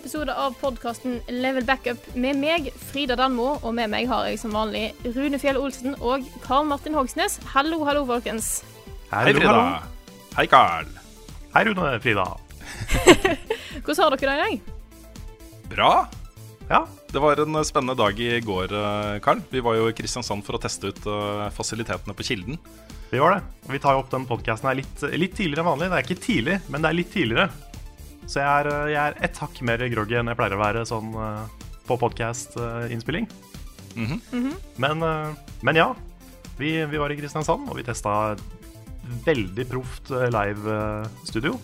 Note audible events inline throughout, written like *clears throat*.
episode av podkasten Level Backup med meg, Frida Danmo, og med meg har jeg som vanlig Rune Fjell Olsen og Karl Martin Hogsnes. Hallo, hallo, folkens. Hei, Frida. Hei, Karl. Hei, Rune. Frida. *laughs* Hvordan har dere det i dag? Bra. Ja. Det var en spennende dag i går, eh, Karl. Vi var jo i Kristiansand for å teste ut eh, fasilitetene på Kilden. Vi var det. Vi tar jo opp den podkasten litt, litt tidligere enn vanlig. Det er ikke tidlig, men det er litt tidligere. Så jeg er, jeg er ett hakk mer groggy enn jeg pleier å være sånn uh, på podkast-innspilling. Mm -hmm. Mm -hmm. men, uh, men, ja. Vi, vi, var i Kristiansand, og vi testa veldig proft live-studio.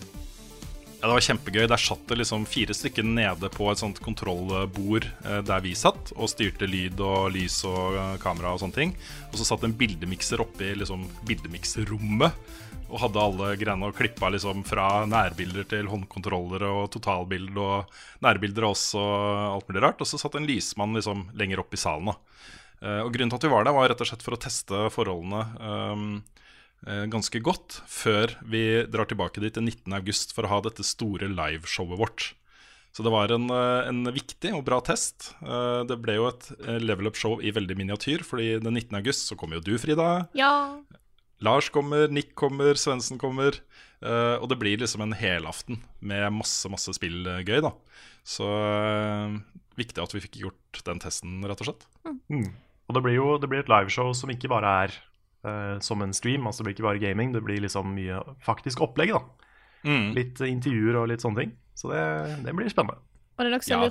Ja, Det var kjempegøy. Der satt det liksom fire stykker nede på et sånt kontrollbord eh, der vi satt, og styrte lyd og lys og kamera og sånne ting. Og så satt en bildemikser oppi liksom, bildemikserrommet og hadde alle greiene og klippa liksom fra nærbilder til håndkontrollere og totalbilde og nærbilder av og alt mulig rart. Og så satt en lysmann liksom lenger opp i salen. Uh, og Grunnen til at vi var der, var rett og slett for å teste forholdene um, ganske godt før vi drar tilbake dit til 19.8 for å ha dette store liveshowet vårt. Så det var en, en, viktig og bra test. det ble jo et level up-show i veldig miniatyr, fordi den 19.8 så kommer jo du, Frida. Ja. Lars kommer, Nick kommer, Svendsen kommer. Uh, og det blir liksom en helaften med masse masse spillgøy. da Så uh, viktig at vi fikk gjort den testen, rett og slett. Mm. Og det blir jo det blir et liveshow som ikke bare er uh, som en stream. Altså Det blir ikke bare gaming, det blir liksom mye faktisk opplegg. da mm. Litt intervjuer og litt sånne ting. Så det, det blir spennende. ja,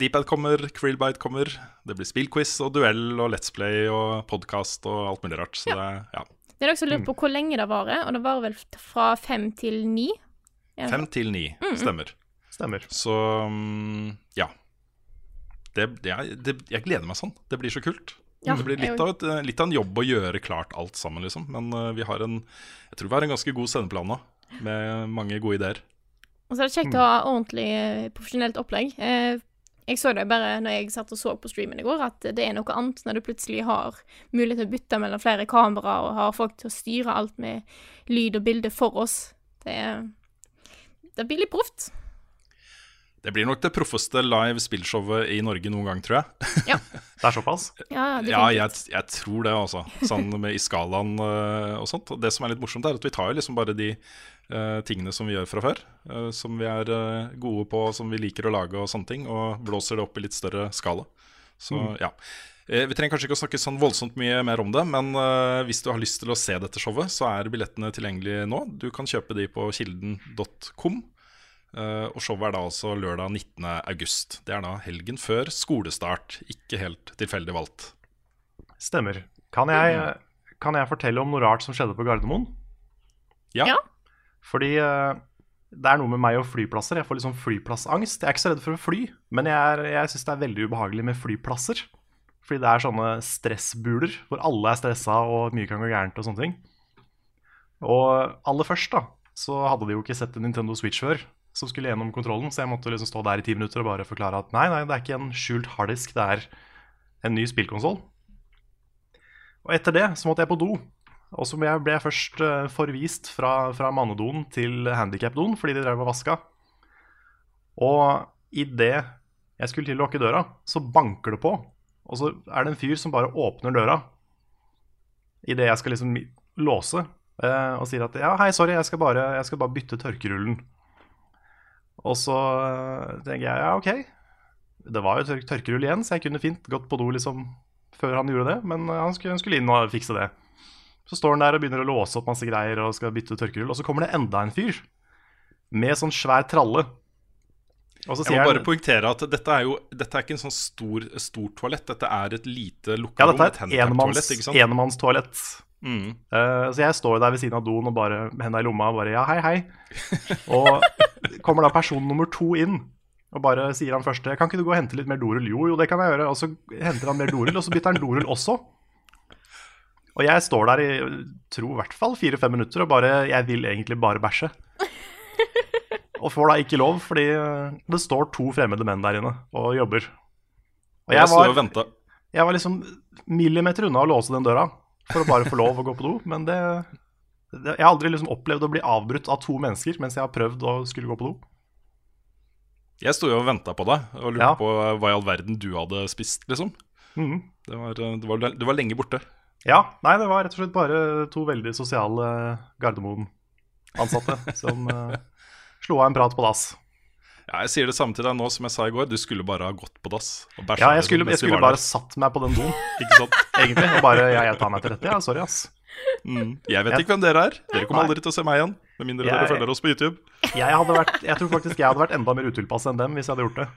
Dpad kommer, Krillbite kommer. Det blir spillquiz og duell og Let's Play og podkast og alt mulig rart. Så ja. det, ja det er noen som lurer på hvor lenge det varer, og det varer vel fra fem til ni? Fem til ni, mm. stemmer. Stemmer. Så mm, ja. Det, det, det, jeg gleder meg sånn. Det blir så kult. Ja, det blir litt av, et, litt av, en jobb å gjøre klart alt sammen, liksom. Men uh, vi har en Jeg tror vi har en ganske god sendeplan nå, med mange gode ideer. Og så er det kjekt å ha ordentlig eh, profesjonelt opplegg. Eh, jeg så det bare når jeg satt og så på streamen i går, at det er noe annet når du plutselig har mulighet til å bytte mellom flere kamera og har folk til å styre alt med lyd og bilde for oss. Det, det blir litt proft. Det blir nok det proffeste live spillshowet i Norge noen gang, tror jeg. Ja. *laughs* det er såpass? Ja, ja jeg, jeg, tror det, altså. Sånn med i skalaen uh, og sånt. Og det som er litt morsomt, er at vi tar jo liksom bare de uh, tingene som vi gjør fra før. Uh, som vi er gode på, som vi liker å lage og sånne ting. Og blåser det opp i litt større skala. Så mm. ja. Vi trenger kanskje ikke å snakke sånn voldsomt mye mer om det, men hvis du har lyst til å se dette showet, så er billettene tilgjengelige nå. Du kan kjøpe de på kilden.com. Uh, og showet er da altså lørdag 19. august. Det er da helgen før skolestart. Ikke helt tilfeldig valgt. Stemmer. Kan jeg, kan jeg fortelle om noe rart som skjedde på Gardermoen? Ja. ja. Fordi uh, det er noe med meg og flyplasser. Jeg får litt sånn flyplassangst. Jeg er ikke så redd for å fly, men jeg, er, jeg syns det er veldig ubehagelig med flyplasser. Fordi det er sånne stressbuler hvor alle er stressa og mye kan gå gærent og sånne ting. Og aller først da, så hadde de jo ikke sett en Nintendo Switch før som skulle gjennom kontrollen, så jeg måtte liksom stå der i ti minutter og bare forklare at nei, nei, det er ikke en skjult harddisk, det er en ny spillkonsoll. Og etter det så måtte jeg på do. Og så ble jeg først uh, forvist fra, fra mannedoen til handikapdoen fordi de drev og vaska. Og idet jeg skulle til å lukke døra, så banker det på. Og så er det en fyr som bare åpner døra idet jeg skal liksom låse, uh, og sier at ja, hei, sorry, jeg skal bare, jeg skal bare bytte tørkerullen. Og så eh, tenker jeg ja, OK. Det var jo tør tørkerull igjen, så jeg kunne fint gått på do liksom før han gjorde det. Men eh, han skulle, han skulle inn og fikse det. Så står han der og begynner å låse opp masse greier og skal bytte tørkerull. Og så kommer det enda en fyr med sånn svær tralle. jeg må bare poengtere at dette er jo Dette er ikke en sånn stor, stor toalett. Dette er et lite lukka rom. Ja, dette er et enmannstoalett. Mm. Uh, så jeg står der ved siden av doen og bare henda i lomma og bare ja, hei, hei. og kommer da person nummer to inn og bare sier han første Kan ikke du gå og hente litt mer dorull? Jo, jo, det kan jeg gjøre. Og så henter han mer dorull, og så bytter han dorull også. Og jeg står der i tro i hvert fall fire-fem minutter og bare Jeg vil egentlig bare bæsje. Og får da ikke lov, fordi det står to fremmede menn der inne og jobber. Og jeg var, jeg var liksom millimeter unna å låse den døra for å bare få lov å gå på do. Men det, det Jeg har aldri liksom opplevd å bli avbrutt av to mennesker mens jeg har prøvd å skulle gå på do. Jeg sto jo og venta på deg og lurte Ja. på hva i all verden du hadde spist, liksom. Mhm. Det var, eh, det var, du var lenge borte. Ja, nei, det var rett og slett bare to veldig sosiale Gardermoen-ansatte som uh, slo av en prat på dass. Ja, jeg sier det samme til deg nå som jeg sa i går. Du skulle bare ha gått på dass. og Ja, jeg skulle, jeg skulle bare der. satt meg på den doen, *laughs* Ikke sant? *laughs* egentlig. Og bare ja, jeg tar meg til rette. Ja, sorry, ass. Mm. Jeg vet ikke hvem dere er. Dere kommer Nei. aldri til å se meg igjen. Med mindre dere følger oss på YouTube. Jeg, hadde vært, jeg tror faktisk jeg hadde vært enda mer utilpass enn dem hvis jeg hadde gjort det.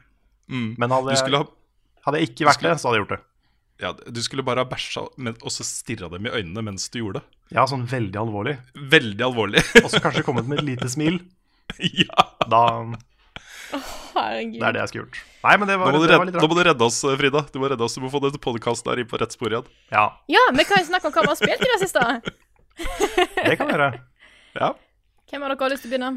Mm. Men hadde Du jeg, ha hadde jeg ikke vært det, så hadde jeg gjort det. Ja, du skulle bare ha bæsja, og så stirra dem i øynene mens du gjorde det. Ja, sånn veldig alvorlig. Veldig alvorlig. Og så kanskje kommet med et lite smil. *laughs* ja. Da, Herregud. det er det jeg skulle gjort. Nei, men det Nå var, må, du det var litt nå rart. må du redde oss, Frida. Du må redde oss, du må få denne podkasten her inn på rett spor igjen. Ja, Ja, vi kan jo snakke om hva vi har spilt i det siste. *laughs* det kan vi gjøre. Ja. Hvem av dere har lyst til å begynne?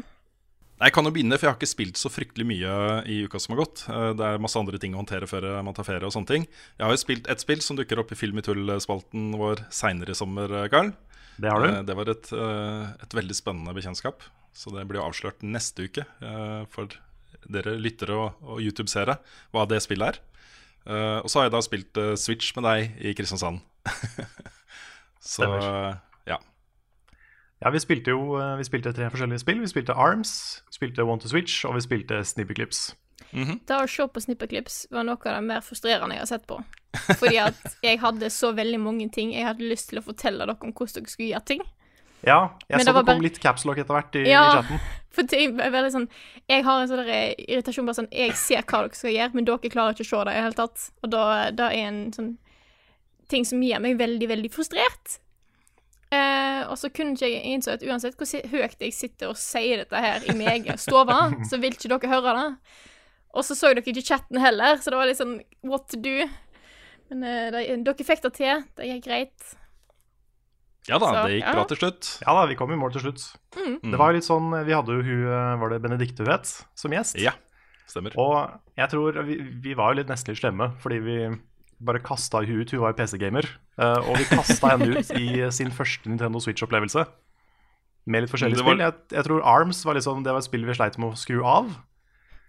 Jeg kan jo begynne, for jeg har ikke spilt så fryktelig mye i uka som har gått. Eh, Det er masse andre ting å håndtere før man tar ferie og sånne ting. Jeg har jo spilt ett spill som dukker opp i Film i tull-spalten vår seinere i sommer, eh, Karl. Det har Eh, du. Det var et, eh, et veldig spennende bekjentskap. Så det blir jo avslørt neste uke eh, for dere lyttere og, og YouTube-seere hva det spillet er. Uh, Og så har jeg da spilt uh, Switch med deg i Kristiansand. *laughs* så Stemmer. ja. Ja, vi spilte jo vi spilte tre forskjellige spill. Vi spilte Arms, vi spilte Want to Switch, og vi spilte Snipperclips. Mm -hmm. Da å se på Snipperclips var noe av det mer frustrerende jeg har sett på. Fordi at *laughs* jeg hadde så veldig mange ting jeg hadde lyst til å fortelle dere om hvordan dere skulle gjøre ting. Ja, jeg Men så det det kom bare- litt capslock etter hvert i, Ja. i chatten. *laughs* For det er veldig sånn Jeg har en sånn irritasjon bare sånn Jeg ser hva dere skal gjøre, men dere klarer ikke å se det i det hele tatt. Og da, da er en sånn ting som gjør meg veldig, veldig frustrert. Uh, og så kunne ikke jeg innså at uansett hvor høyt jeg sitter og sier dette her i min egen stove, så vil ikke dere høre det. Og så så dere ikke chatten heller, så det var litt sånn what to do. Men uh, det, dere fikk det til. Det gikk greit. Ja da, Så, det gikk ja. bra til slutt. Ja da, vi kom i mål til slutt. Mm. Det var jo litt sånn, Vi hadde jo hun, eh, var det Benedicte vet, som gjest. Ja, stemmer. Og jeg tror vi, vi var jo litt nesten litt slemme, fordi vi bare kasta hun ut. Hun var jo PC-gamer. eh, og vi kasta henne ut i *laughs* sin første Nintendo Switch-opplevelse. Med litt forskjellige var- spill. Jeg, jeg tror Arms var liksom, det var et spill vi sleit med å skru av.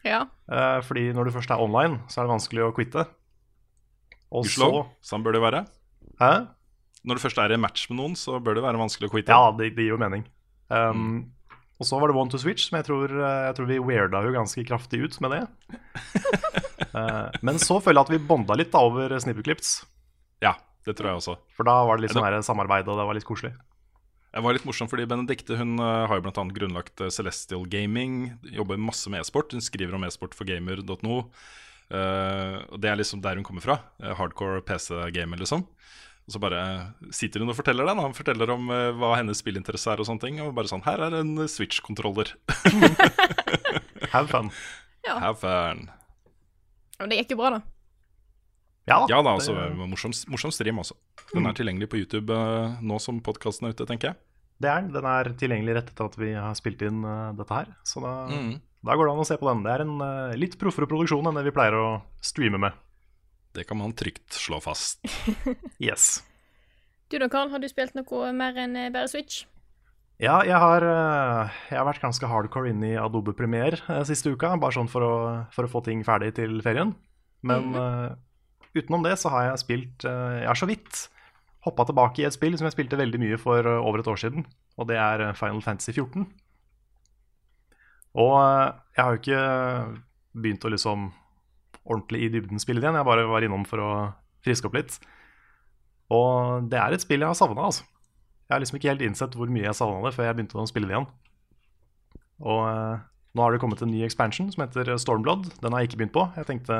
Ja. eh, fordi når du først er online, så er det vanskelig å quitte. Og så Sånn bør det være. Hæ? Når du først er i en match med noen, så bør det være vanskelig å quitte. Ja, det, det gir jo mening. Um, Og så var det One to Switch, som jeg tror, eh, jeg tror vi weirda jo ganske kraftig ut med det. uh, *laughs* men så føler jeg at vi bonda litt da over Snipperclips. Ja, det tror jeg også. For da var det litt sånn her samarbeid, og det var litt koselig. Det var litt morsomt fordi Benedicte hun eh, har jo annet grunnlagt Celestial Gaming. Jobber masse med e-sport. Hun skriver om e-sport for gamer.no. Uh, og det er liksom der hun kommer fra. hardcore PC-gamer, liksom. Og så bare sitter hun og forteller den. Han forteller om eh, hva hennes spillinteresse er og sånne ting. Og bare sånn Her er en Switch-kontroller. *laughs* Have fun. Ja. Have fun. Men det gikk jo bra, da. Ja. Ja da, altså, det, morsom, morsom stream, altså. Den er tilgjengelig på YouTube uh, nå som podkasten er ute, tenker jeg. det er den. Den er tilgjengelig rett etter at vi har spilt inn uh, dette her. Så da, Mm. da går det an å se på den. Det er en uh, litt proffere produksjon enn det vi pleier å streame med. Det kan man trygt slå fast. *laughs* Yes. Du da, Karl, har du spilt noe mer enn eh, bare Switch? Ja, jeg har, eh, jeg har vært ganske hardcore inne i Adobe Premiere eh, siste uka, bare sånn for å, for å få ting ferdig til ferien. Men eh, utenom det så har jeg spilt Jeg har så vidt hoppa tilbake i et spill som jeg spilte veldig mye for over et år siden, og det er Final Fantasy 14. Og jeg har jo ikke begynt å liksom ordentlig i dybden spillet igjen, jeg bare var innom for å friske opp litt. Og det er et spill jeg har savna, altså. Jeg har liksom ikke helt innsett hvor mye jeg savna det før jeg begynte å spille det igjen. Og eh, nå har det kommet en ny expansion som heter Stormblood. Den har jeg ikke begynt på. Jeg tenkte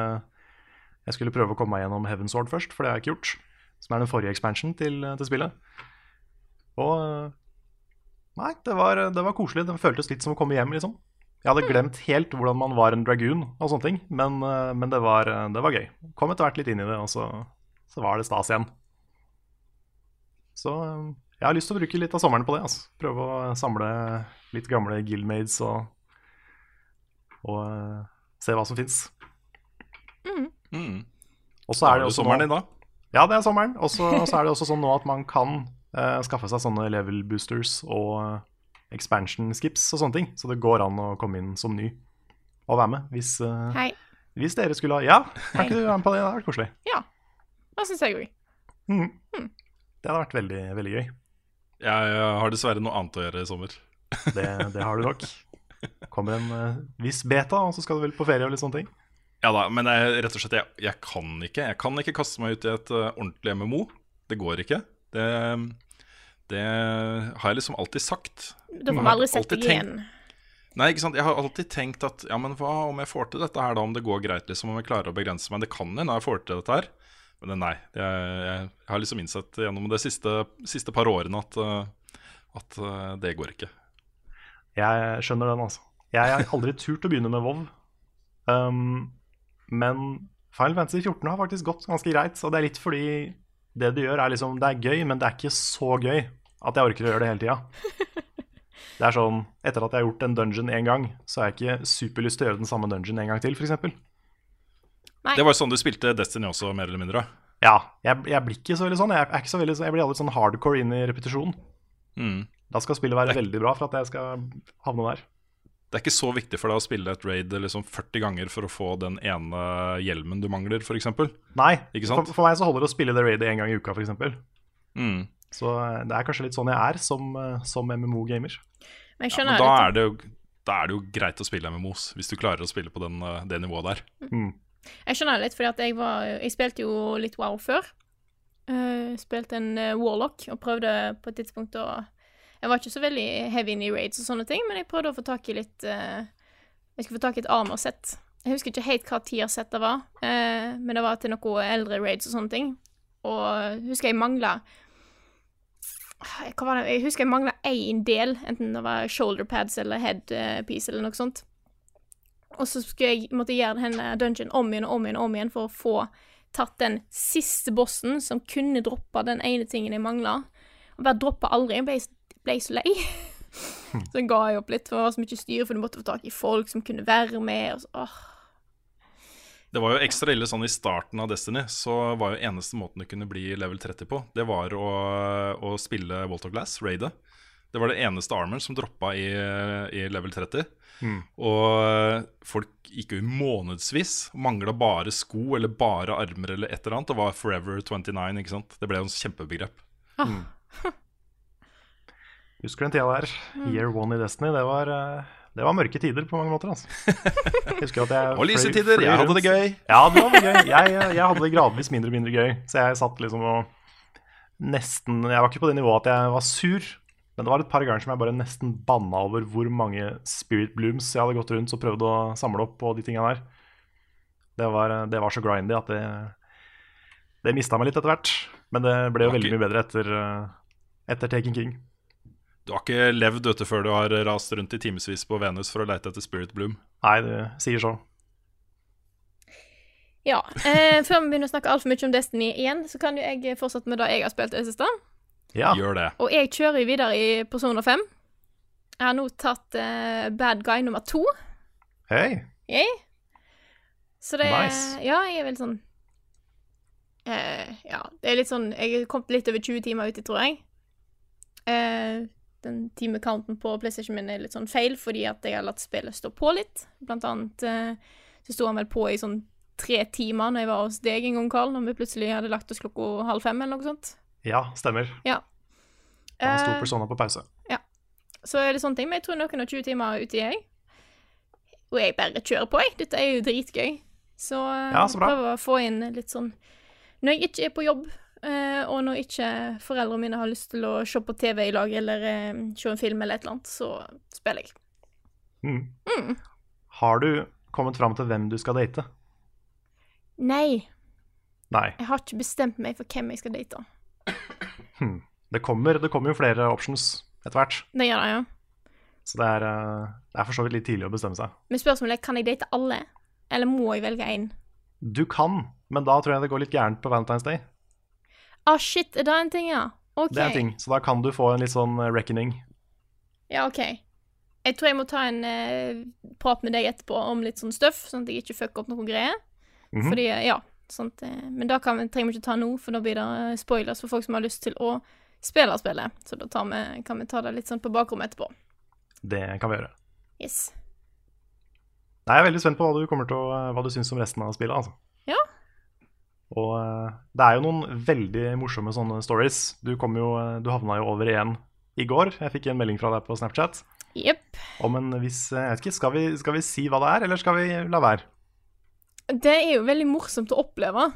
jeg skulle prøve å komme meg gjennom Heaven Sword først, for det har jeg ikke gjort. Som er den forrige expansion til, til spillet. Og eh, Nei, det var, det var koselig. Det føltes litt som å komme hjem, liksom. Jeg hadde glemt helt hvordan man var en dragoon og sånne ting, men, eh, men det, var, det var gøy. Kom etter hvert litt inn i det, og så, så var det stas igjen. Så eh, jeg har lyst til å bruke litt av sommeren på det. Altså. Prøve å samle litt gamle guildmaids og, og eh, se hva som fins. Mm. Og så er det også sommeren i din, da? Ja, det er sommeren. Og så så er det også sånn nå at man kan uh, skaffe seg sånne level boosters og eh, expansion skips og sånne ting. Så det går an å komme inn som ny. og være med. Hvis, uh, Hei. hvis dere skulle ha Ja, kan ikke du være med på det? Det hadde vært koselig. Ja. Det syns jeg òg. Mhm. Det hadde vært veldig, veldig gøy. Jeg har dessverre noe annet å gjøre i sommer. *laughs* Det, det har du nok. Kommer en uh, viss beta, og så skal du vel på ferie og litt sånne ting. Ja da, men jeg, rett og slett, jeg, jeg kan ikke Jeg kan ikke kaste meg ut i et uh, ordentlig MMO. Det går ikke. Det, det har jeg liksom alltid sagt. Da får Jeg vi aldri sett deg igjen. Nei, ikke sant, Jeg har alltid tenkt at ja, men hva om jeg får til dette her, da? Om det går greit, liksom, om jeg klarer å begrense meg. Det kan hende jeg får til dette her. Men nei. Jeg, jeg, jeg har liksom innsett gjennom de siste, siste par årene at, eh, at eh, det går ikke. Jeg skjønner den, altså. Jeg har aldri turt å begynne med Vov. Um, men Final Fantasy 14 har faktisk gått ganske greit. Og det er litt fordi det du gjør, er liksom Det er gøy, men det er ikke så gøy at jeg orker å gjøre det hele tida. *laughs* Det er sånn Etter at jeg har gjort en dungeon én gang, så har jeg ikke superlyst til å gjøre den samme dungeon en gang til, f.eks. Det var jo sånn du spilte Destiny også, mer eller mindre. Ja, jeg, jeg blir ikke så veldig sånn. Jeg, er ikke så veldig, jeg blir aldri sånn hardcore inn i repetisjon. Mm. Da skal spillet være veldig bra for at jeg skal havne der. Det er ikke så viktig for deg å spille et raid liksom 40 ganger for å få den ene hjelmen du mangler, f.eks. Nei, Ikke sant? For, for meg så holder det å spille det raidet én gang i uka, f.eks. Mm. Så eh, det er kanskje litt sånn jeg er som, eh, som MMO-gamer. Men Ja, men da er, det jo, da er det jo greit å spille MMOs, hvis du klarer å spille på den, eh, det nivået der. Mm. Jeg skjønner litt, for jeg Jeg spilte jo litt WoW før. Uh, spilte en Warlock og prøvde på et tidspunkt å Jeg var ikke så veldig heavy in i raids og sånne ting, men jeg prøvde å få tak i litt uh, Jeg skulle få tak i et armor-sett. Jeg husker ikke helt hva tier-sett det var, uh, men det var til noen eldre raids og sånne ting. Og husker jeg mangla Jeg husker jeg mangla én del, enten det var shoulder pads eller headpiece eller noe sånt. Og så skulle jeg måtte gjøre denne dungeon om igjen og om igjen og om igjen for å få tatt den siste bossen som kunne droppa den ene tingen jeg mangla. Og bare droppa aldri. Jeg ble, ble så lei. så ga jeg opp litt, for det var så mye styr, for du måtte få tak i folk som kunne være med. Og så, åh. Det var jo ekstra ille sånn i starten av Destiny, så var jo eneste måten du kunne bli level 30 på, det var å, å spille Walt of Glass, raidet. Det var det eneste armoren som droppa i, i level 30. Mm. Og folk gikk jo i månedsvis, mangla bare sko eller bare armer eller et eller annet. Det var Forever 29, ikke sant. Det ble jo en kjempebegrep. *laughs* Husker den tida der. Year one i Destiny. Det var, eh, det var mørke tider på mange måter. Altså. *laughs* Jeg at jeg Og lyse tider, jeg hadde det gøy. Ja, det var gøy. Jeg, jeg hadde det gradvis mindre og mindre gøy. Så jeg satt liksom og nesten Jeg var ikke på det nivået at jeg var sur, men det var et par ganger som jeg bare nesten banna over hvor mange Spirit Blooms jeg hadde gått rundt og prøvd å samle opp på de tinga der. Det var, det var så grindy at det Det mista meg litt etter hvert. Men det ble jo veldig mye bedre etter, eh, etter Taking King. Du har ikke levd vet før du har rast rundt i timevis på Venus for å leite etter Spirit Bloom. Nei, det sier så. Ja. Eh, før vi begynner å snakke altfor mye om Destiny igjen, så kan jo jeg fortsette med det jeg har spilt i det siste. Ja. Gjør det. Og jeg kjører videre i Persona 5. Jeg har nå tatt eh, Bad Guy nummer to. Hei. Hey. Så det Nice. Ja, jeg er vel sånn eh, Ja, det er litt sånn Jeg er kommet litt over 20 timer uti, tror jeg. Eh, den timecounten på PlayStation min er litt sånn feil, fordi at jeg har latt spillet stå på litt. Blant annet eh, så sto han vel på i sånn tre timer når jeg var hos deg en gang, Karl, når vi plutselig hadde lagt oss klokka halv fem, eller noe sånt. Ja, stemmer. Ja. Da sto Eh, Persona på pause. Så er det sånne ting, men jeg tror noen og 20 timer uti jeg. Og jeg bare kjører på, jeg. Dette er jo dritgøy. Så, eh, Ja, så bra. prøver å få inn litt sånn Når jeg ikke er på jobb, og når ikke foreldrene mine har lyst til å se på TV i lag eller eh, se en film eller et eller annet, så spiller jeg. Mm. Mm. Har du kommet fram til hvem du skal date? Nei, Nei. jeg har ikke bestemt meg for hvem jeg skal date. Hm. Det, kommer, det kommer jo flere options etter hvert. Det gjør det, ja. Så det er, eh, det er for så vidt litt tidlig å bestemme seg. Men spørsmålet er kan jeg date alle, eller må jeg velge én? Du kan, men da tror jeg det går litt gærent på Valentine's Day. Ah, shit, er det en ting, ja? OK. Det er en ting, Så da kan du få en litt sånn eh, reckoning. Ja, OK. Jeg tror jeg må ta en eh, prat med deg etterpå om litt sånn stuff, sånn at jeg ikke fucker opp noe greier. Mhm. Fordi, eh, ja, sånt, eh, Men da kan vi, trenger vi ikke ta nå, for da blir det eh, spoilers for folk som har lyst til å spille spillet. Så da tar vi, kan vi ta det litt sånn på bakrommet etterpå. Det kan vi gjøre. Yes. Nei, Jeg er veldig spent på hva du kommer til å, hva du syns om resten av spillet. altså. Ja. Og eh, det er jo noen veldig morsomme sånne stories. Du, kom jo, eh, du havna jo over igjen i går. Jeg fikk en melding fra deg på Snapchat Yep. om en viss eh, Jeg vet ikke, skal vi, skal vi si hva det er, eller skal vi la være? Det er jo veldig morsomt å oppleve.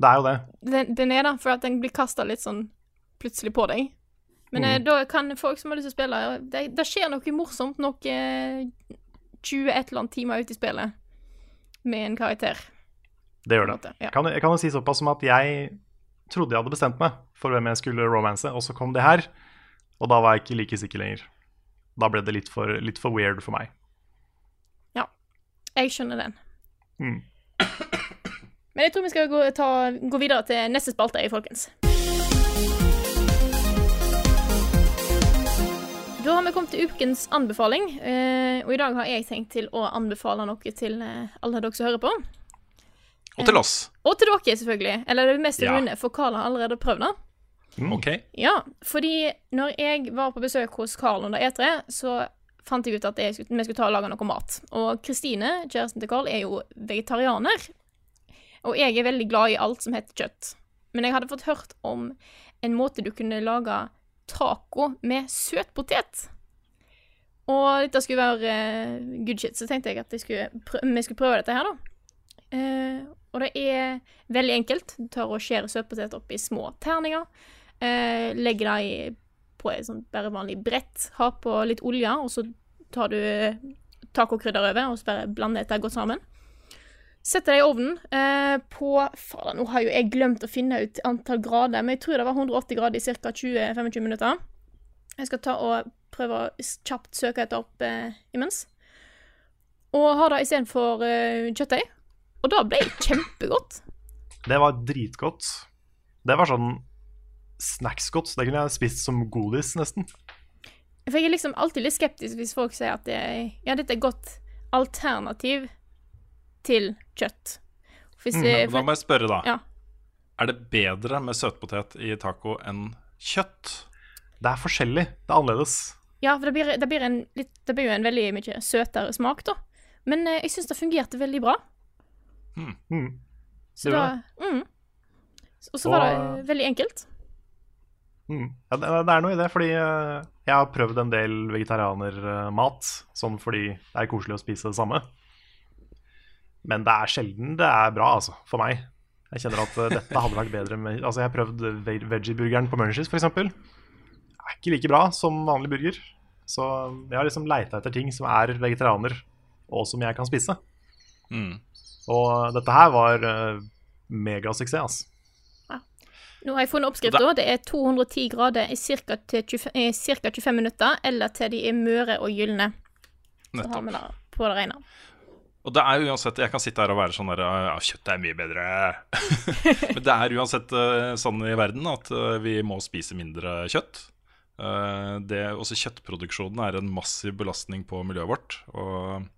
Det er jo det. Den, den er da, for at den blir kasta litt sånn plutselig på deg. Men mm. da kan folk som har lyst til å spille Det, det skjer noe morsomt noe eh, 20 et eller annet timer ute i spillet med en karakter. Det gjør det. Ja. Kan, jeg kan jo si såpass som at jeg trodde jeg hadde bestemt meg for hvem jeg skulle romanse, og så kom det her. Og da var jeg ikke like sikker lenger. Da ble det litt for, litt for weird for meg. Ja, Jeg skjønner den. Mm. Men jeg tror vi skal gå, ta, gå videre til neste spalte, folkens. Da har vi kommet til ukens anbefaling, eh, og i dag har jeg tenkt til å anbefale noe til eh, alle dere som hører på. Og til oss. Og til dere, selvfølgelig. Eller det mest til Ja. Rune, for Karl har allerede prøvd det. Mm. Ok. Ja, fordi når jeg var på besøk hos Karl under E3, så fant jeg ut at jeg skulle, vi skulle ta og lage noe mat. Og Kristine, kjæresten til Karl, er jo vegetarianer. Og jeg er veldig glad i alt som heter kjøtt. Men jeg hadde fått hørt om en måte du kunne lage taco med søt potet. Og dette skulle være eh, good shit, så tenkte jeg at jeg skulle prø vi skulle prøve dette her, da. Eh, og det er veldig enkelt. Du tar og skjærer søtpotet opp i små terninger. Eh, legger det på et sånt bare vanlig brett. Ha på litt olje, og så tar du tacokrydder over, og så bare blander dette godt sammen. Setter det i ovnen eh, på Fader, nå har jo jeg glemt å finne ut antall grader, men jeg tror det var 180 grader i ca. 20-25 minutter. Jeg skal ta og prøve å kjapt søke etter opp eh, imens. Og ha det istedenfor eh, kjøttdeig. Og da ble det kjempegodt. Det var dritgodt. Det var sånn snacksgodt. Det kunne jeg spist som godis, nesten. For jeg er liksom alltid litt skeptisk hvis folk sier at det er, ja, dette er et godt alternativ til kjøtt. Hvis Mm, det, Da må jeg spørre, da. Ja. Er det bedre med søtpotet i taco enn kjøtt? Det er forskjellig. Det er annerledes. Ja, for det blir, det, blir en litt, det blir jo en veldig mye søtere smak, da. Men eh, jeg syns det fungerte veldig bra. Mm. Så Det da var mm. Og så var det eh, veldig enkelt. Mm. Ja, det, det er noe i det, fordi eh, jeg har prøvd en del vegetarianermat, sånn fordi det er koselig å spise det samme. Men det er sjelden det er bra, altså, for meg. Jeg kjenner at eh, dette hadde vært bedre med Altså, jeg har prøvd veggie-burgeren på Munchies, f.eks. Er ikke like bra som vanlig burger. Så jeg har liksom leita etter ting som er vegetarianer, og som jeg kan spise. Mm. Og dette her var uh, megasuksess, altså. Nå har jeg funnet oppskrifta. Det er 210 grader i ca. 25, cirka 25 minutter, eller til de er møre og gylne. Så har vi da det på det rene. Og det er uansett Jeg kan sitte her og være sånn der Ja, kjøtt er mye bedre. *laughs* Men det er uansett eh, sånn i verden at eh, vi må spise mindre kjøtt. Eh, det, også kjøttproduksjonen er en massiv belastning på miljøet vårt. Og, eh,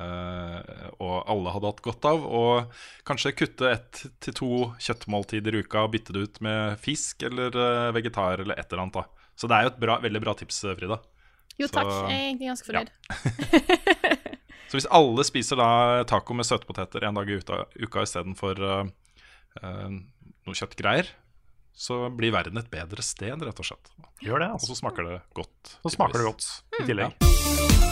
og alle hadde hatt godt av å kanskje kutte ett til to kjøttmåltider i uka og bytte det ut med fisk eller eh, vegetar eller et eller annet. da Så det er jo et bra, veldig bra tips, Frida. Jo Så- takk, jeg er egentlig ganske fornøyd. *laughs* Så hvis alle spiser da taco med søtpoteter en dag i uka, uka istedenfor uh, uh, noe kjøttgreier, så blir verden et bedre sted, rett og slett. Gjør det, Og altså. så smaker det godt. Så smaker det godt i tillegg. Da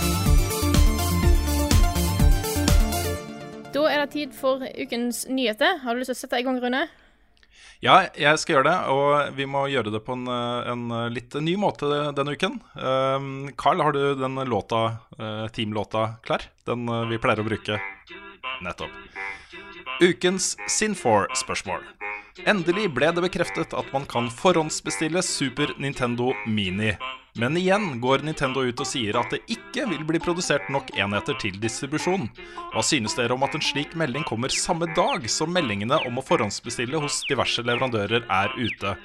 det tid for ukens nyheter. Har du lyst til å sette i gang, Rune? Ja, jeg skal gjøre det, og vi må gjøre det på en, en litt ny måte denne uken. Carl, har du den låta, uh, teamlåta klar? Den uh, vi pleier å bruke? Nettopp. Ukens Sinfor-spørsmål. Endelig ble det bekreftet at man kan forhåndsbestille Super Nintendo Mini. Men igjen går Nintendo ut og sier at det ikke vil bli produsert nok enheter til distribusjon. Hva synes dere om at en slik melding kommer samme dag som meldingene om å forhåndsbestille hos diverse leverandører er ute?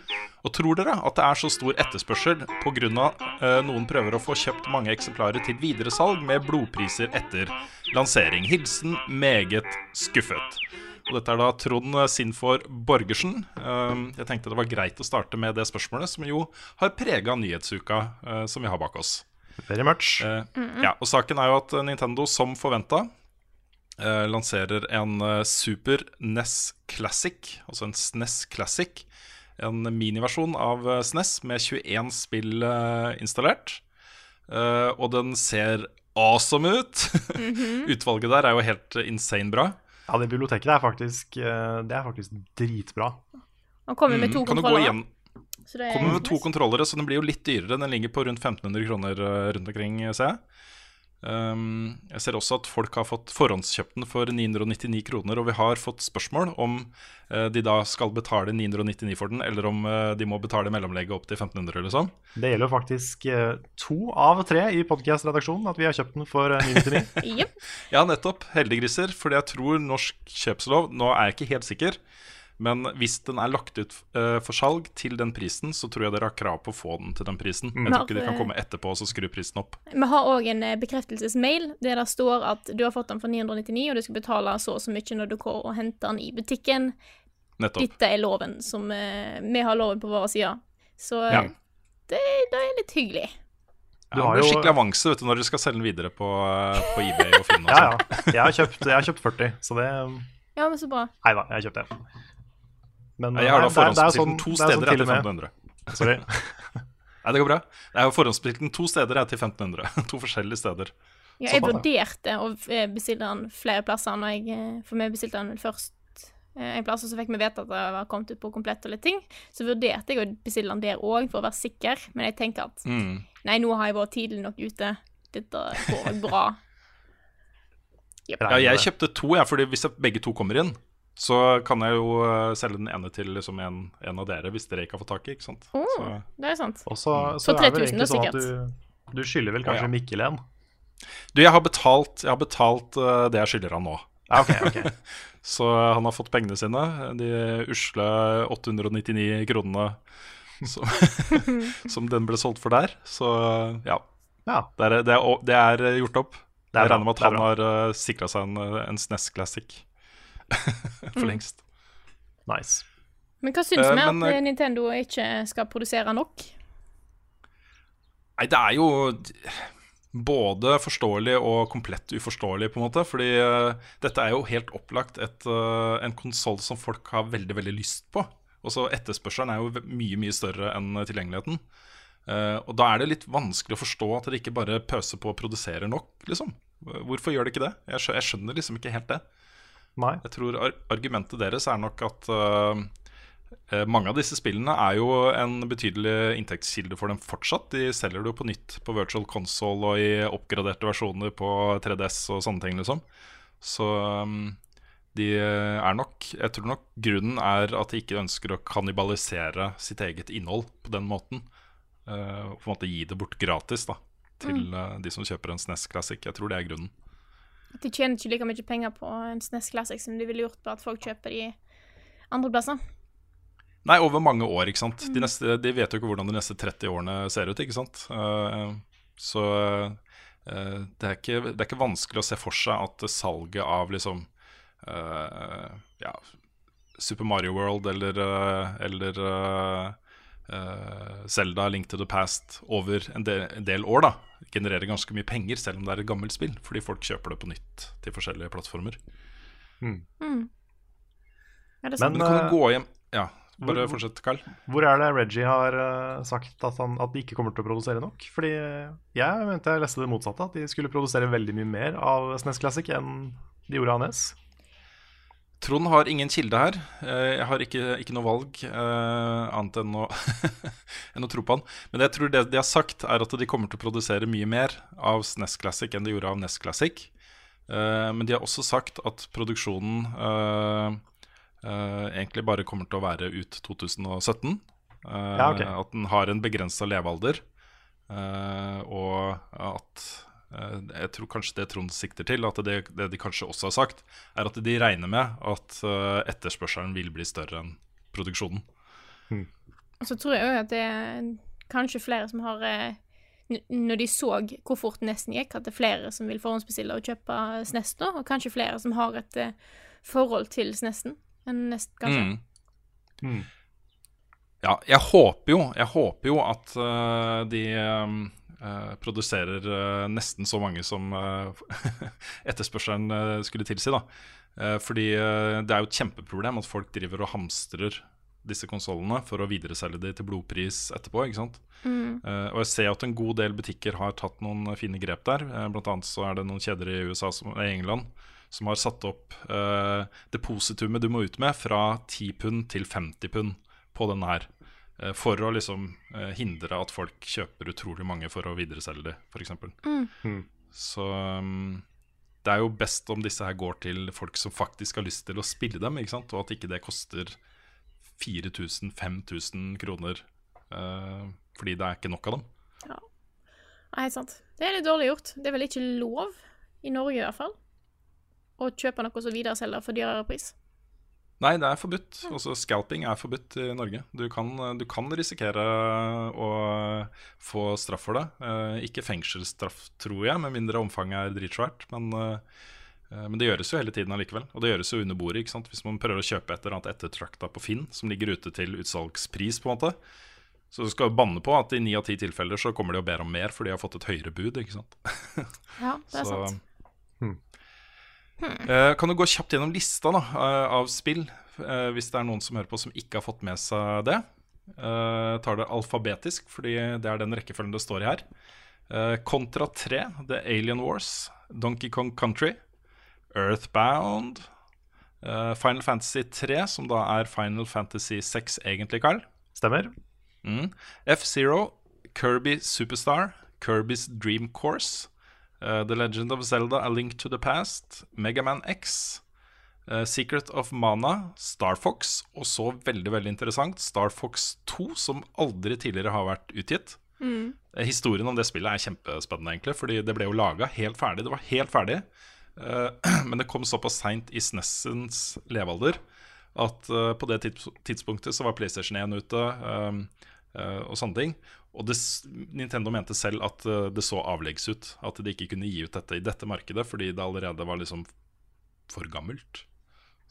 Og tror dere at det er så stor etterspørsel pga. Uh, noen prøver å få kjøpt mange eksemplarer til videresalg med blodpriser etter lansering? Hilsen meget skuffet. Og dette er da Trond Sinfor Borgersen. Um, jeg tenkte det var greit å starte med det spørsmålet, som jo har prega nyhetsuka uh, som vi har bak oss. Very much. Eh, ja, og saken er jo at Nintendo, som forventa, eh, lanserer en eh, Super NES Classic, altså en SNES Classic. En miniversjon av eh, SNES med 21 spill eh, installert. Eh, og den ser awesome ut! *laughs* Utvalget der er jo helt eh, insane bra. Ja, det biblioteket er faktisk, eh, det er faktisk dritbra. Han kommer med to Mm, kontroller. igjen så det er Kommer med to kontrollere, så den blir jo litt dyrere. Den ligger på rundt 1500 kroner eh, rundt omkring, ser jeg. Um, jeg ser også at folk har fått forhåndskjøpt den for 999 kroner, og vi har fått spørsmål om uh, de da skal betale 999 for den, eller om uh, de må betale mellomlegget opp til 1500, liksom. Det gjelder jo faktisk uh, to av tre i podkast-redaksjonen at vi har kjøpt den for eh, 999. *laughs* Jep. Ja, nettopp. Heldiggriser. Fordi jeg tror norsk kjøpslov Nå er jeg ikke helt sikker. Men hvis den er lagt ut eh, for salg til den prisen, så tror jeg dere har krav på å få den til den prisen. Jeg tror ikke de kan komme etterpå og så skru prisen opp. Vi har òg en eh, bekreftelsesmail der det står at du har fått den for 999, og du skal betale så og så mye når du går og henter den i butikken. Nettopp. Dette er loven som eh, Vi har loven på vår side. Så Ja. det, det er litt hyggelig. Du har jo- skikkelig avanse vet du, når dere skal selge den videre på, på eBay og Finn. Og Ja, sånn. ja. Jeg har kjøpt, jeg har kjøpt 40, så det Ja, men så bra. Nei da, jeg har kjøpt det. Men Jeg har da er forhåndsbestilt sånn- den to det er sånn steder til etter 1500. Sorry. *laughs* Nei, det går bra. Jeg har forhåndsbestilt den to steder jeg til 1500. *laughs* To forskjellige steder. Ja, jeg vurderte å eh, bestille den flere plasser, når jeg, eh, for vi bestilte den først eh, en plass, og så fikk vi vite at det var kommet ut på komplett og litt ting. Så vurderte jeg å bestille den der òg, for å være sikker, men jeg tenker at Mm. nei, nå har jeg vært tidlig nok ute. Dette går bra. *laughs* Ja, jeg kjøpte to, jeg, fordi hvis jeg- begge to kommer inn, så kan jeg jo eh, selge den ene til liksom en, en av dere, hvis dere ikke har fått tak i. ikke sant? Mm, Så, det er sant. Og så, For så er det 3000 sånn sikkert. du, du skylder vel kanskje ja. Mikkel en? du, jeg har betalt, jeg har betalt uh, det jeg skylder han nå. Ja, okay, okay. *laughs* Så han har fått pengene sine, de usle 899 kronene som, *laughs* som den ble solgt for der. Så ja, Ja, det er, det er, det er gjort opp. Det er jeg regner med at han har uh, sikra seg en, en SNES Classic *laughs* for lengst. nice. Men hva syns Eh, vi men, at eh, Nintendo ikke skal produsere nok? Nei, det er jo både forståelig og komplett uforståelig, på en måte. Fordi uh, dette er jo helt opplagt et, uh, en konsoll som folk har veldig, veldig lyst på. Og så etterspørselen er jo mye, mye større enn tilgjengeligheten. Eh, og da er det litt vanskelig å forstå at dere ikke bare pøser på og produserer nok, liksom. Hvorfor gjør de ikke det? Jeg jeg skjønner liksom ikke helt det. Nei. Jeg tror ar argumentet deres er nok at eh, mange av disse spillene er jo en betydelig inntektskilde for dem fortsatt. De selger det jo på nytt på virtual console og i oppgraderte versjoner på 3DS og sånne ting, liksom. Så um, de er nok Jeg tror nok grunnen er at de ikke ønsker å kannibalisere sitt eget innhold på den måten. Uh, på en måte gi det bort gratis da til eh, de som kjøper en SNES Classic. Jeg tror det er grunnen. At de tjener ikke like mye penger på en SNES Classic som de ville gjort på at folk kjøper de andreplasser. Nei, over mange år, ikke sant. De, neste, de vet jo ikke hvordan de neste 30 årene ser ut, ikke sant. Eh, så eh, det, er ikke, det er ikke vanskelig å se for seg at salget av liksom eh, Ja, Super Mario World eller, eller eh, uh, Link to the Past over en del, en del år da genererer ganske mye penger, selv om det er et gammelt spill. Fordi folk kjøper det på nytt til forskjellige plattformer. Mm. Ja, det Men. Men du kan eh, gå hjem Ja, bare hvor- fortsett, Carl. Hvor er det Reggie har uh, sagt at, han, at de ikke kommer til å produsere nok? Fordi jeg mente jeg leste det motsatte, at de skulle produsere veldig mye mer av SNES Classic enn de gjorde av NES. Trond har ingen kilde her. Eh, Jeg har ikke, ikke noe valg eh, annet enn å, *laughs* enn å tro på han. Men jeg tror det de har sagt, er at de kommer til å produsere mye mer av SNES Classic enn de gjorde av NES Classic. Eh, Men de har også sagt at produksjonen eh, eh, egentlig bare kommer til å være ut 2017. Eh, Ja, okay. At den har en begrensa levealder. og at jeg tror kanskje det Trond sikter til, at det, det de kanskje også har sagt, er at de regner med at eh, etterspørselen vil bli større enn produksjonen. Og så tror jeg òg at det er kanskje flere som har eh, n- Når de så hvor fort nesten gikk, at det er flere som vil forhåndsbestille og kjøpe SNES nå, og kanskje flere som har et eh, forhold til SNES-en enn Nest, kanskje. Mm. Mm. Ja, jeg håper jo, jeg håper jo at eh, de eh, produserer uh, nesten så mange som eh, *laughs* etterspørselen skulle tilsi. da Fordi det er jo et kjempeproblem at folk driver og hamstrer disse konsollene for å videreselge de til blodpris etterpå. ikke sant? Eh, og jeg ser at en god del butikker har tatt noen fine grep der. Blant annet så er det noen kjeder i USA som, i England som har satt opp depositumet du må ut med, fra 10 pund til 50 pund på denne her. Eh, For å liksom eh, hindre at folk kjøper utrolig mange for å videreselge de, f.eks. Mm. Så um, det er jo best om disse her går til folk som faktisk har lyst til å spille dem, ikke sant? og at ikke det koster 4000-5000 kroner uh, fordi det er ikke nok av dem. Ja, helt sant. Det er litt dårlig gjort. Det er vel ikke lov, i Norge i hvert fall, å kjøpe noe som videreselger for dyrere pris. Nei, det er forbudt. Også scalping er forbudt i Norge. Du kan, du kan risikere å få straff for det. Eh, ikke fengselsstraff, tror jeg, med mindre omfanget er dritsvært. Men, eh, men det gjøres jo hele tiden allikevel. Og det gjøres jo under bordet. ikke sant? Hvis man prøver å kjøpe et eller annet ettertrakta på Finn, som ligger ute til utsalgspris, på en måte. Så du skal banne på at i ni av ti tilfeller så kommer de og ber om mer, for de har fått et høyere bud. ikke sant? Ja, det er *laughs* Så- sant. Eh, kan du gå kjapt gjennom lista da, eh, av spill, eh, hvis det er noen som hører på som ikke har fått med seg det? Eh, tar det alfabetisk, fordi det er den rekkefølgen det står i her. Eh, Contra 3, The Alien Wars, Donkey Kong Country, Earthbound, eh, Final Fantasy 3, som da er Final Fantasy 6 egentlig, Carl. Stemmer. Mm. F-Zero, Kirby Superstar, Kirby's Dream Course, uh, The Legend of Zelda A Link to the Past, Megaman X, uh, Secret of Mana, Star Fox, og så veldig veldig interessant Star Fox 2, som aldri tidligere har vært utgitt. Eh, Historien om det spillet er kjempespennende, egentlig, fordi det ble jo laga helt ferdig. Det var helt ferdig, eh, *clears throat* men det kom såpass seint i SNESens levealder at eh, på det tidspunktet så var PlayStation 1 ute eh, og sånne ting. Og det, Nintendo mente selv at eh, det så avleggs ut. At de ikke kunne gi ut dette i dette markedet fordi det allerede var liksom for gammelt.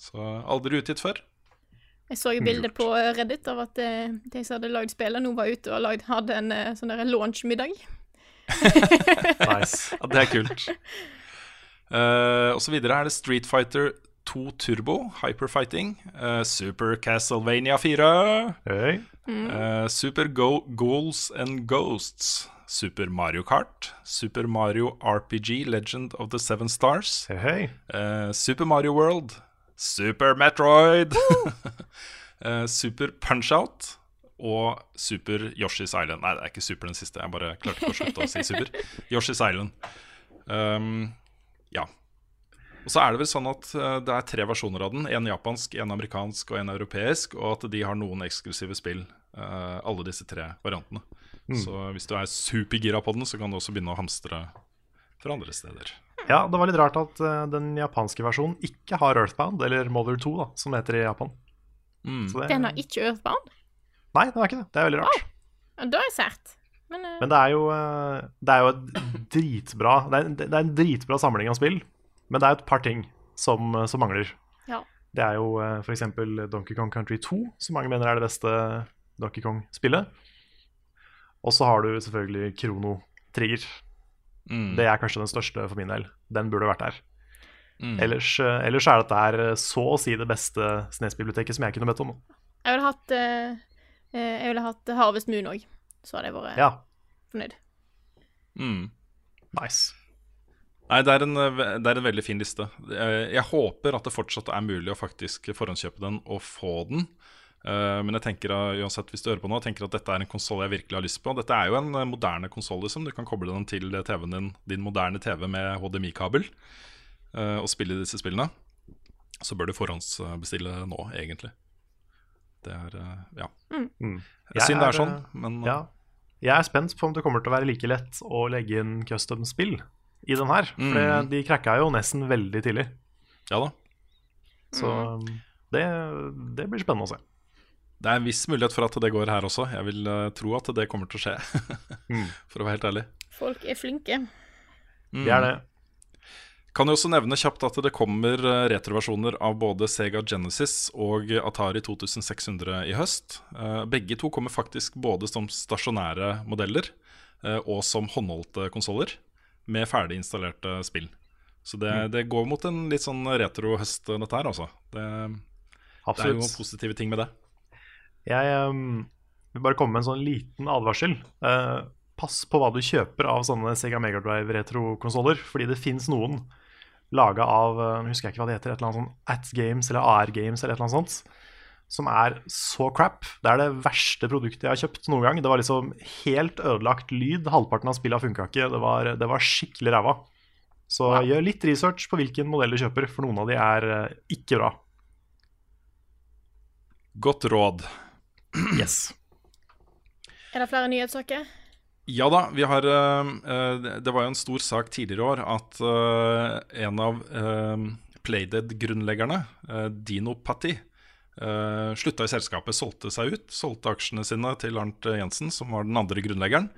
Så aldri utgitt før. Jeg så jo bilde på Reddit av at eh, de som hadde lagd spillet, nå var ute og lagd, hadde en eh, sånn launch-middag. *laughs* Nice. Ja, det er kult. Uh, og så videre er det Street Fighter 2 Turbo, Hyperfighting, uh, Super Castlevania 4, Hei. uh, Super Go Goals and Ghosts, Super Mario Kart, Super Mario RPG Legend of the Seven Stars, hey. hei. eh, Super Mario World, Super Metroid, *laughs* eh, Super Punch-Out og Super Yoshi's Island. Nei, det er ikke Super den siste, jeg bare klarte ikke å slutte å si Super. *laughs* Yoshi's Island. Um, ja. Og så er det vel sånn at eh, det er tre versjoner av den. En japansk, en amerikansk og en europeisk. Og at de har noen eksklusive spill, eh, alle disse tre variantene. Så hvis du er supergira på den, så kan du også begynne å hamstre fra andre steder. Ja, det var litt rart at eh, den japanske versjonen ikke har Earthbound, eller Mother 2, da, som det heter i Japan. Mm. Så det, Den har ikke Earthbound. Nei, den har ikke det. Det er veldig rart. Oh, Da er jeg sært. Men, uh... Men det er jo, det er jo et dritbra det er, det er en dritbra samling av spill, men det er et par ting som, som mangler. ja. Det er jo eh, f.eks. Donkey Kong Country 2, som mange mener er det beste Donkey Kong-spillet. Og så har du selvfølgelig Krono Trigger. Mm. Det er kanskje den største for min del. Den burde vært der. Mm. Ellers, eh, ellers er dette her eh, så å si det beste Snes-biblioteket som jeg kunne bedt om. Jeg ville hatt eh, eh, Jeg ville hatt Harvest Moon òg. Så hadde jeg vært Ja, fornøyd. Mm. nice. Nei, det er, en, eh, det er en veldig fin liste. Eh, Jeg håper at det fortsatt er mulig å faktisk forhåndskjøpe den og få den. Eh, Men jeg tenker uansett hvis du hører på nå, tenker at dette er en konsoll jeg virkelig har lyst på. Dette er jo en moderne konsoll. Liksom. Du kan koble den til TV-en din, din moderne TV med HDMI-kabel eh, og spille disse spillene. Så bør du forhåndsbestille nå, egentlig. Det er Ja. Mm. Synd det er sånn, men Ja. Jeg er spent på om det kommer til å være like lett å legge inn custom-spill i den her. For Mm. de cracka jo nesten veldig tidlig. ja da. Så mm. det, det blir spennende å se. Det er en viss mulighet for at det går her også. Jeg vil uh, tro at det kommer til å skje, *laughs* Mm. for å være helt ærlig. Folk er flinke. De er det. Kan jo også nevne kjapt at det kommer eh, retroversjoner av både Sega Genesis og Atari 2600 i høst. Uh, Begge to kommer faktisk både som stasjonære modeller, uh, og som håndholdte konsoller med ferdig installerte spill. Så det, Mm. det går mot en litt sånn retro-høst, dette her, altså. Det, det er jo noen positive ting med det. Jeg um, vil bare komme med en sånn liten advarsel. Uh, pass på hva du kjøper av sånne Sega Megadrive retrokonsoller, fordi det fins noen laga av uh, husker jeg ikke hva det heter, et eller annet sånn At Games eller AR Games eller et eller annet sånt, som er så crap. Det er det verste produktet jeg har kjøpt noen gang. Det var liksom helt ødelagt lyd. Halvparten av spillet funka ikke. Det var, det var skikkelig ræva. Så gjør litt research på hvilken modell du kjøper, for noen av de er eh, ikke bra. Godt råd. Yes. Er det flere nyhetssaker? Ja da, vi har eh, eh, Det var jo en stor sak tidligere i år at en av uh, Playdead-grunnleggerne, uh, Dino Patti, uh, slutta i selskapet, solgte seg ut. Solgte aksjene sine til Arnt Jensen, som var den andre grunnleggeren,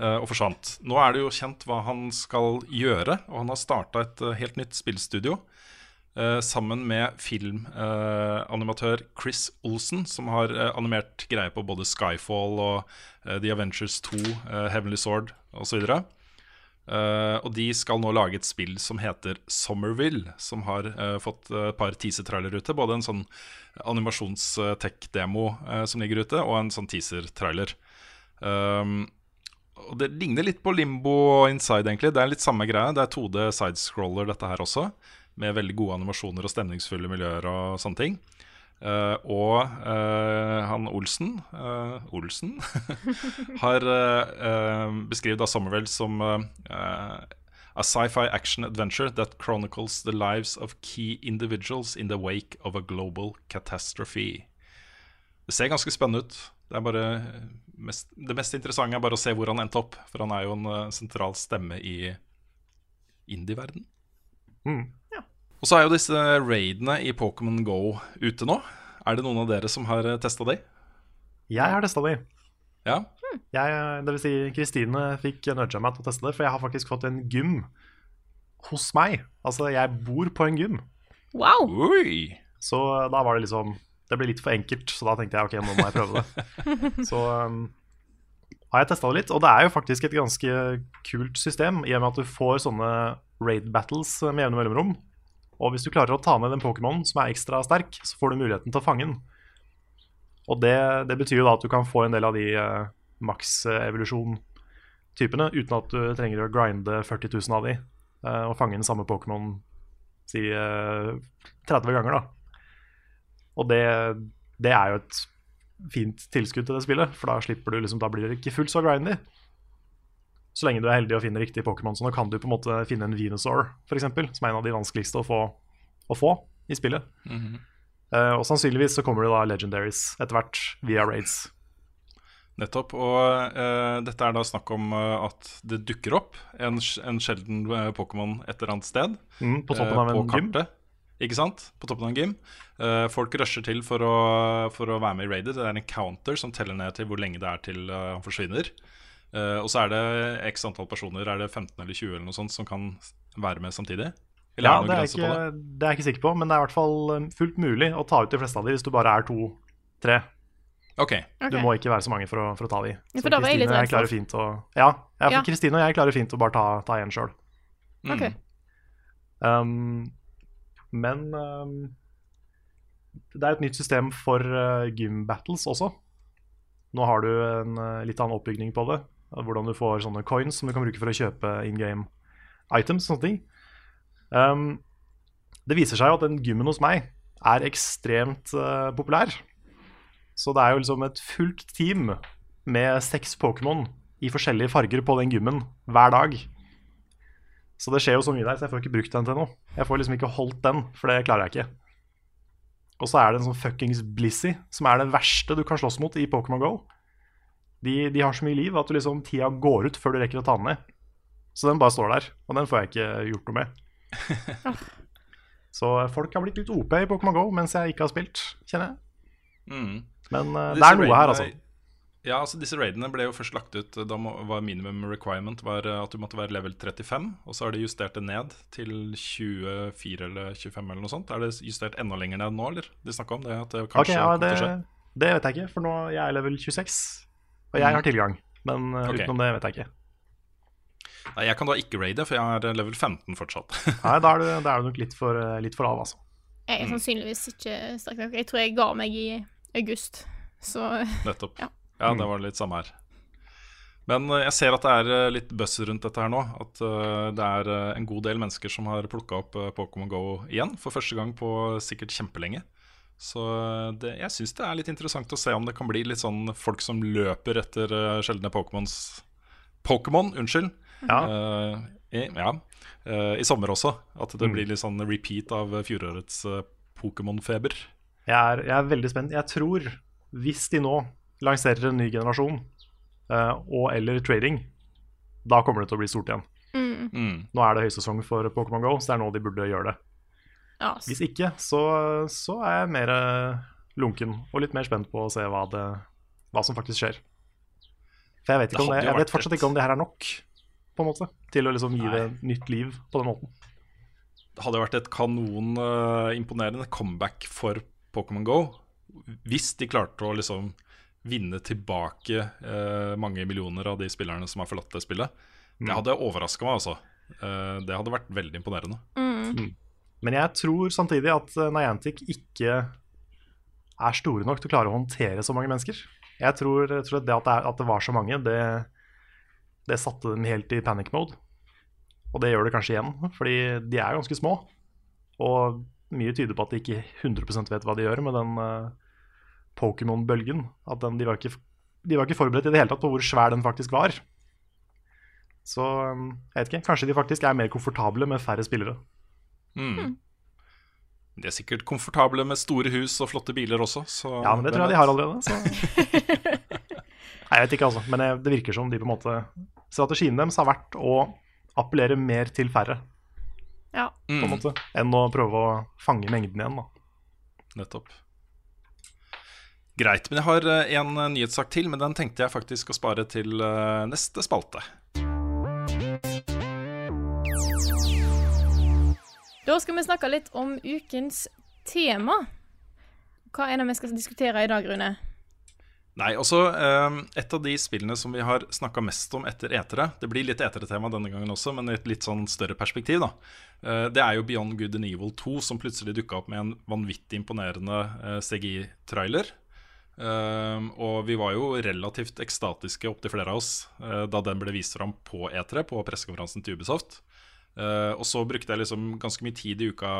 uh, og forsvant. Nå er det jo kjent hva han skal gjøre, og han har starta et uh, helt nytt spillstudio. eh, sammen med filmanimatør Chris Olsen, som har eh, animert greier på både Skyfall og eh, The Avengers 2, eh, Heavenly Sword osv. Uh, og de skal nå lage et spill som heter Somerville, som har uh, fått eh, et par teaser-trailer ute. Både en sånn animasjons-tech-demo uh, som ligger ute, og en sånn teaser-trailer. Um, og Det ligner litt på Limbo og Inside, egentlig. Det er litt samme greie. Det er 2D sidescroller, dette her også. Med veldig gode animasjoner og stemningsfulle miljøer og sånne ting. Eh, og uh, han Olsen uh, Olsen *laughs* har uh, beskrevet da som A sci-fi action adventure that chronicles the lives of key individuals in the wake of a global catastrophe. Det ser ganske spennende ut. Det, er bare mest, det mest interessante er bare å se hvor han endte opp. For han er jo en sentral stemme i indie-verden. Mm. Og så er jo disse raidene i Pokémon Go ute nå. Er det noen av dere som har testa de? Jeg har testa de. Ja? Jeg, det vil si, Kristine fikk nudga meg til å teste det, for jeg har faktisk fått en gym hos meg. Altså, jeg bor på en gym. Wow! Oi! Så da var det liksom Det ble litt for enkelt, så da tenkte jeg ok, nå må jeg prøve det. *laughs* Så um, har jeg testa det litt, og det er jo faktisk et ganske kult system, i og med at du får sånne raid battles med jevne mellomrom. Og hvis du klarer å ta ned den Pokémonen som er ekstra sterk, så får du muligheten til å fange den. Og det, det betyr jo da at du kan få en del av de uh, maks-evolusjon-typene uten at du trenger å grinde 40 000 av de uh, og fange den samme Pokémon si uh, 30 ganger, da. Og det, det er jo et fint tilskudd til det spillet, for da slipper du liksom, da blir det ikke fullt så grindy. Så lenge du er heldig og finner riktig Pokémon. Så nå kan du på en måte finne en Venusaur, f.eks., som er en av de vanskeligste å få, å få i spillet. Eh, og sannsynligvis så kommer det da Legendaries etter hvert via raids. Nettopp. Og uh, dette er da snakk om eh, at det dukker opp en, en sjelden Pokémon et eller annet sted. Mm, på toppen av en på gym. kartet. Ikke sant? På toppen av en gym. Uh, folk rusher til for å, for å være med i raidet. Det er en counter som teller ned til hvor lenge det er til uh, han forsvinner. Eh, og så er det x antall personer, er det 15 eller 20 eller noe sånt, som kan være med samtidig? Eller Ja, er det det er, ikke, på det? det er jeg ikke sikker på, men det er i hvert fall eh, fullt mulig å ta ut de fleste av de hvis du bare er to-tre. Okay. Ok. Du må ikke være så mange for å, for å ta de. Ja, for da var jeg litt Kristine og redd klarer for. fint å Ja, ja for Ja. Kristine og jeg klarer fint å bare ta, ta en sjøl. Mm. Ok. Um, men um, det er et nytt system for uh, gym battles også. Nå har du en uh, litt annen oppbygning på det. Hvordan du får sånne coins som du kan bruke for å kjøpe in game items. sånne ting. Um, det viser seg jo at den gymmen hos meg er ekstremt uh, populær. Så det er jo liksom et fullt team med seks Pokémon i forskjellige farger på den gymmen hver dag. Så det skjer jo så mye der, så jeg får ikke brukt den til noe. Jeg får liksom ikke holdt den, for det klarer jeg ikke. Og så er det en sånn fuckings Blizzy, som er det verste du kan slåss mot i Pokémon GO. De, de har så mye liv at du liksom tida går ut før du rekker å ta den ned. Så den bare står der, og den får jeg ikke gjort noe med. *laughs* så folk har blitt litt OP i Pokémon GO mens jeg ikke har spilt, kjenner jeg. Mm. Men uh, det er noe her, altså. Ja, altså Disse raidene ble jo først lagt ut Da var minimum requirement var eh, at du måtte være level 35. Og så har de justert det ned til 24 eller 25 eller noe sånt. Er det justert enda lenger ned nå, eller? De snakka om det? At det kanskje okay, ja, det, det vet jeg ikke, for nå jeg er level 26, og jeg har tilgang. Men eh, Ok. utenom det vet jeg ikke. Nei, jeg kan da ikke raide, for jeg er level 15 fortsatt. *laughs* Nei, da er du, da er du nok litt for, eh, litt for lav, altså. Jeg er sannsynligvis ikke sterk nok. Jeg tror jeg ga meg i august, så *laughs* Nettopp. Ja. Ja, det var litt samme her. Men eh, jeg ser at det er litt buzz rundt dette her nå. At det er en god del mennesker som har plukka opp Pokémon Go igjen, for første gang på sikkert kjempelenge. Så eh, det, jeg syns det er litt interessant å se om det kan bli litt sånn folk som løper etter eh, sjeldne Pokémons Pokémon, unnskyld. Ja. Uh, i, ja. Uh, I sommer også. At det Mm. blir litt sånn repeat av fjorårets uh, Pokémon-feber. Jeg er, jeg er veldig spent. Jeg tror, hvis de nå lanserer en ny generasjon, eh, og eller trading, da kommer det til å bli stort igjen. mm, Mm. Nå er det høysesong for Pokémon GO, så det er nå de burde gjøre det. Ja. Hvis ikke, så, så er jeg mer eh, lunken og litt mer spent på å se hva, det, hva som faktisk skjer. For jeg vet, ikke Det om det, jeg vet fortsatt ikke om det her er nok, på en måte, til å liksom gi Nei. det nytt liv på den måten. Det hadde vært et kanonimponerende uh, comeback for Pokémon Go hvis de klarte å liksom vinne tilbake uh, mange millioner av de spillerne som har forlatt det spillet. Det hadde overraska meg, altså. Uh, det hadde vært veldig imponerende. Mm. Men jeg tror samtidig at eh, Niantic ikke er store nok til å klare å håndtere så mange mennesker. Jeg tror, jeg tror det at det, er, at det var så mange, det, det satte dem helt i panic mode. Og det gjør det kanskje igjen, fordi de er ganske små. Og mye tyder på at de ikke 100 vet hva de gjør med den uh, Pokémon-bølgen. At den, de, var ikke, de var ikke forberedt i det hele tatt på hvor svær den faktisk var. Så eh, jeg vet ikke, kanskje de faktisk er mer komfortable med færre spillere. Mm. De er sikkert komfortable med store hus og flotte biler også. Så Ja, men det tror jeg de har allerede. Så. *laughs* Nei, jeg vet ikke, altså. Men det virker som de på en måte Strategien deres har vært å appellere mer til færre, ja. på en Mm, måte, enn å prøve å fange mengden igjen. da. nettopp. Greit. Men jeg har eh, en eh, nyhetssak til, men den tenkte jeg faktisk å spare til eh, neste spalte. Da skal vi snakke litt om ukens tema. Hva er det vi skal diskutere i dag, Rune? Nei, også eh, Et av de spillene som vi har snakka mest om etter etere Det blir litt etere-tema denne gangen også, men i et litt sånn større perspektiv. da Eh, Det er jo Beyond Good and Evil 2, som plutselig dukka opp med en vanvittig imponerende eh, CGI-trailer. Eh, og vi var jo relativt ekstatiske, opptil flere av oss, eh, da den ble vist fram på E3, på pressekonferansen til Ubisoft. Eh, og så brukte jeg liksom ganske mye tid i uka,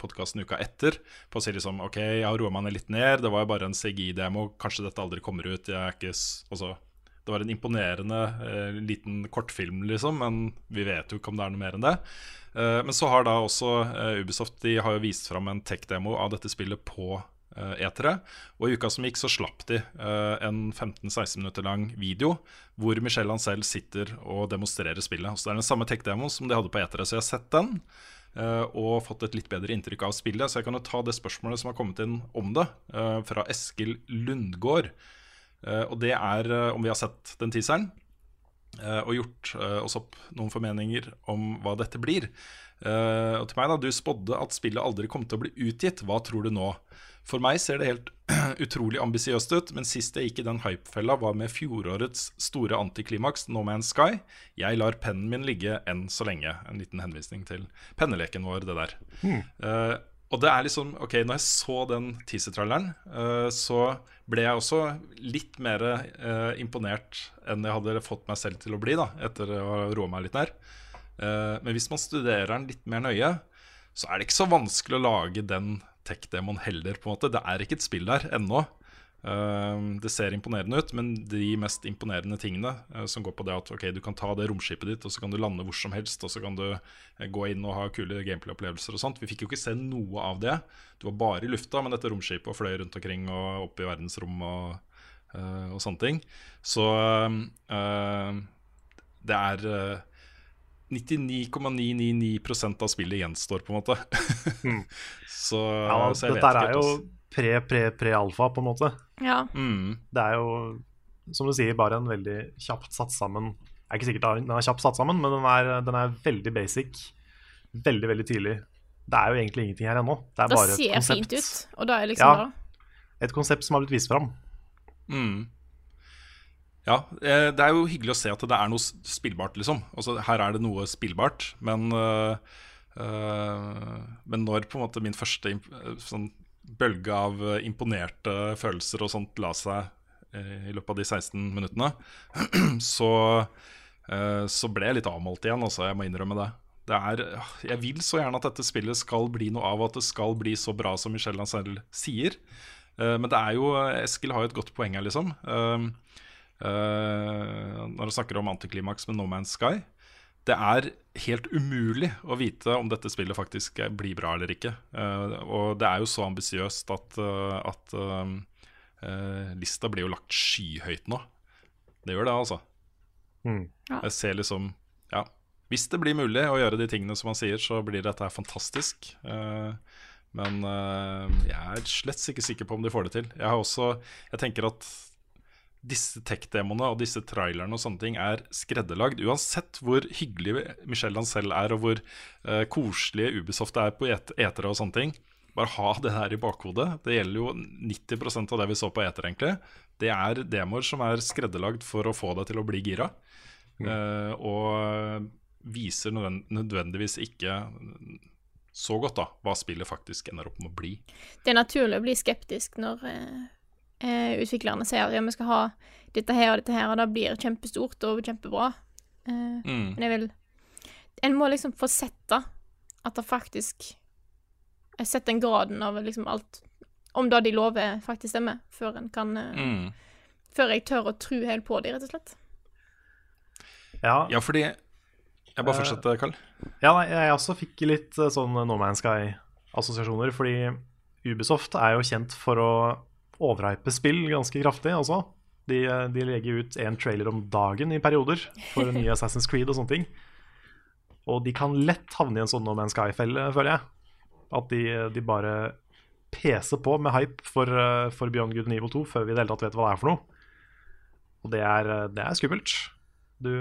podkasten uka etter på å si liksom OK, jeg har roa meg ned litt ned, det var jo bare en CGI-demo, kanskje dette aldri kommer ut. Jeg er ikke altså, det var en imponerende uh, liten kortfilm, liksom, men vi vet jo ikke om det er noe mer enn det. Uh, men så har da også eh, Ubisoft De har jo vist fram en tech-demo av dette spillet på eh, E3. Og i uka som gikk, så slapp de eh, en 15-16 minutter lang video hvor Michel Ancel sitter og demonstrerer spillet. Så det er den samme tech-demoen som de hadde på E3, så jeg har sett den. eh, og fått et litt bedre inntrykk av spillet. Så jeg kan jo ta det spørsmålet som har kommet inn om det, fra Eskil Lundgård. Og det er om vi har sett den teaseren og gjort oss opp noen formeninger om hva dette blir. Og til meg da, Du spådde at spillet aldri kom til å bli utgitt. Hva tror du nå? For meg ser det helt *clears throat* utrolig ambisiøst ut, men sist jeg gikk i den hypefella, var med fjorårets store antiklimaks, No Man's Sky. Jeg lar pennen min ligge enn så lenge. En liten henvisning til penneleken vår, det der. Eh, og det er liksom Ok, når jeg så den teaser-traileren, eh, så ble jeg også litt mer uh, imponert enn jeg hadde fått meg selv til å bli, da, etter å ha roa meg litt. Eh, men hvis man studerer den litt mer nøye, så er det ikke så vanskelig å lage den tech-demoen heller, på en måte. Det er ikke et spill der ennå. Uh, det ser imponerende ut, men de mest imponerende tingene, uh, som går på det at ok, du kan ta det romskipet ditt, og så kan du lande hvor som helst, og så kan du uh, gå inn og ha kule gameplay-opplevelser og sånt. Vi fikk jo ikke se noe av det. Du var bare i lufta, med dette romskipet og fløy rundt omkring og opp i verdensrom og, eh, og sånne ting. Så eh, det er 99,999% av spillet gjenstår, på en måte. *laughs* så, Ja, så jeg vet dette er jo pre-pre-pre-alfa, på en måte. Ja. Mm. Det er jo, som du sier, bare en veldig kjapt satt sammen Det er ikke sikkert den er kjapt satt sammen, men den er, den er veldig basic. Veldig, veldig tidlig. Det er jo egentlig ingenting her ennå. Det er Det bare et ser konsept. fint ut, og da er liksom Ja. da Et konsept som har blitt vist fram. Mm. Ja, eh, det er jo hyggelig å se at det er noe spillbart, liksom. Altså, her er det noe spillbart, men øh, øh, Men når på en måte min første sånn bølge av øh, imponerte følelser og sånt la seg eh, i løpet av de 16 minuttene, *clears throat* så, så ble jeg litt avmålt igjen, altså. Jeg må innrømme det. Det er, øh, jeg vil så gjerne at dette spillet skal bli noe av, og at det skal bli så bra som Michelle Ancel sier. Men det er jo Eskil har jo et godt poeng her, liksom. Eh, når han snakker om antiklimaks med No Man's Sky. Det er helt umulig å vite om dette spillet faktisk blir bra eller ikke. Eh, og det er jo så ambisiøst at, eh, at lista blir jo lagt skyhøyt nå. Det gjør det, altså. Mm. Ja. Jeg ser liksom Ja, hvis det blir mulig å gjøre de tingene som han sier, så blir dette her fantastisk. Eh, men jeg er slett ikke sikker på om de får det til. Jeg har også Jeg tenker at disse tech-demoene og disse trailerne og sånne ting er skredderlagd. Uansett hvor hyggelig Michel Lancel er, og hvor uh, koselige Ubisoft er på et etere og sånne ting. Bare ha det her i bakhodet. Det gjelder jo 90% av det vi så på eter, egentlig. Det er demoer som er skredderlagd for å få deg til å bli gira. Eh, og viser nødvendigvis ikke så godt da hva spillet faktisk ender opp med å bli. Det er naturlig å bli skeptisk når eh, eh, utviklerne sier ja, vi skal ha dette her og dette her, og det blir kjempestort og kjempebra. Eh, Mm. Men jeg vil En må liksom få sett da at det faktisk Sett setter den graden av liksom alt Om det de lover, faktisk stemmer, før en kan eh, Mm. Før jeg tør å tro helt på det, rett og slett. Ja, Ja, fordi Jeg bare fortsetter, Karl. Ja, nei, jeg også fikk litt eh, sånn No Man's Sky-assosiasjoner, fordi Ubisoft er jo kjent for å overhype spill ganske kraftig også. De, eh, de legger ut én trailer om dagen i perioder for *laughs* nye Assassin's Creed og sånne ting. Og de kan lett havne i en sånn No Man's Sky-felle, føler jeg. At de, de bare peser på med hype for, eh, for Beyond Good Nivo 2 før vi i det hele tatt vet hva det er for noe. Og det er, eh, det er skummelt. Du,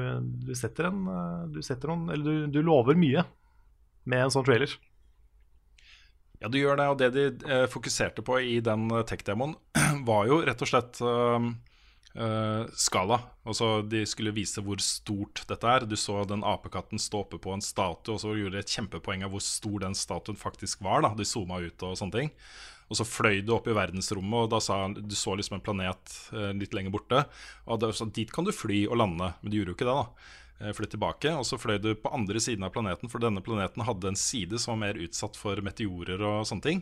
du setter en Du setter noen Eller du, du lover mye med en sånn trailer. Ja, du gjør det, og det de eh, fokuserte på i den eh, tech-demoen, *clears throat* var jo rett og slett eh, eh, skala. Altså, de skulle vise hvor stort dette er. Du så den apekatten stå oppe på en statue, og så gjorde de et kjempepoeng av hvor stor den statuen faktisk var. da De zooma ut og sånne ting. Og så fløy du opp i verdensrommet, og da sa du så liksom en planet eh, litt lenger borte. Og det, dit kan du fly og lande, men du gjorde jo ikke det, da. Eh, Flytt tilbake, og så fløy du på andre siden av planeten, for denne planeten hadde en side som var mer utsatt for meteorer og sånne ting.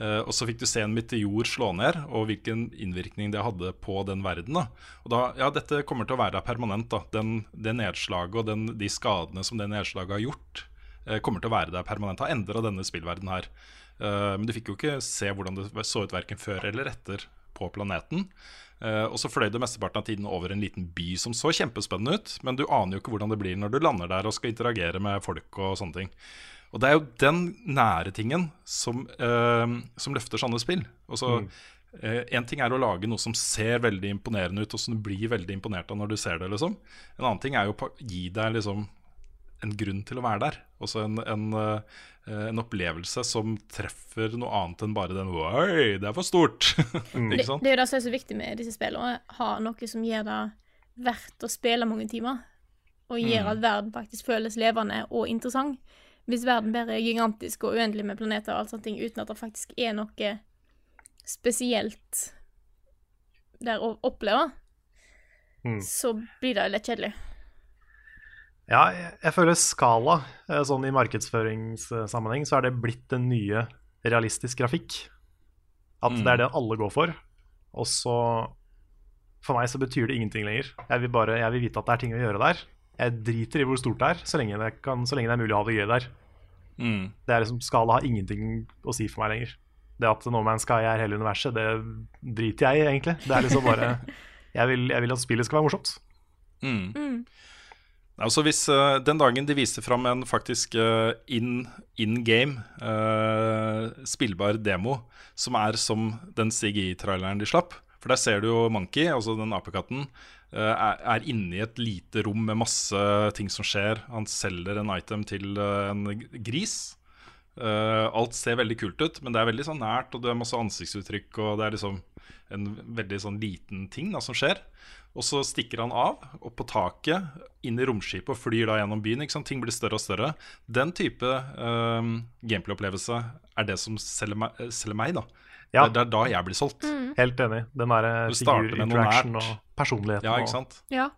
Eh, og så fikk du se en meteor slå ned, og hvilken innvirkning det hadde på den verden. da. Og da, ja, dette kommer til å være permanent. da. Den, det nedslaget og den, de skadene som det nedslaget har gjort, eh, kommer til å være der permanent. Har endra denne spillverdenen her. Men du fikk jo ikke se hvordan det så ut verken før eller etter på planeten. Eh, og så fløy du mesteparten av tiden over en liten by som så kjempespennende ut, men du aner jo ikke hvordan det blir når du lander der og skal interagere med folk og sånne ting. Og det er jo den nære tingen som, eh, som løfter sånne spill. Og så En ting er å lage noe som ser veldig imponerende ut, og som du blir veldig imponert av når du ser det. liksom En annen ting er jo å gi deg liksom en grunn til å være der. Også en, en, eh, en opplevelse som treffer noe annet enn bare den Oi, det er for stort! *laughs* Det, Ikke sant? det er jo det som er så viktig med disse spillene. å Ha noe som gjør det verdt å spille mange timer. Og gjør Mm. at verden faktisk føles levende og interessant. Hvis verden bare er gigantisk og uendelig med planeter og alt sånt, uten at det faktisk er noe spesielt der å oppleve, Mm. så blir det litt kjedelig. Ja, jeg, føler skala, eh, sånn i markedsføringssammenheng, så er det blitt en nye realistisk grafikk. At Mm. det er det alle går for. Og så For meg så betyr det ingenting lenger. Jeg vil bare jeg vil vite at det er ting å gjøre der. Jeg driter i hvor stort det er, så lenge det, kan, så lenge det er mulig å ha det gøy der. Mm. Det er liksom, Skala har ingenting å si for meg lenger. Det at No Man's Sky er hele universet, det driter jeg i, egentlig. Det er liksom bare *laughs* Jeg vil, jeg vil at spillet skal være morsomt. Mm. Mm. Altså hvis uh, Den dagen de viste fram en faktisk uh, in, in game uh, spillbar demo som er som den CGI-traileren de slapp For der ser du jo Monkey, altså den apekatten, er, er inne i et lite rom med masse ting som skjer. Han selger en item til en gris. Alt ser veldig kult ut, men det er veldig sånn nært, og det er masse ansiktsuttrykk. Og det er liksom en veldig sånn liten ting da, som skjer. Og så stikker han av, opp på taket, inn i romskipet og flyr da gjennom byen. ikke sant? Ting blir større og større. Den type uh, gameplay-opplevelse er det som selger meg, eh, selger meg da. Ja. Det, det er da jeg blir solgt. Helt enig. Den derre starter figur-interaction og personligheten. Ja, ikke sant? Ja.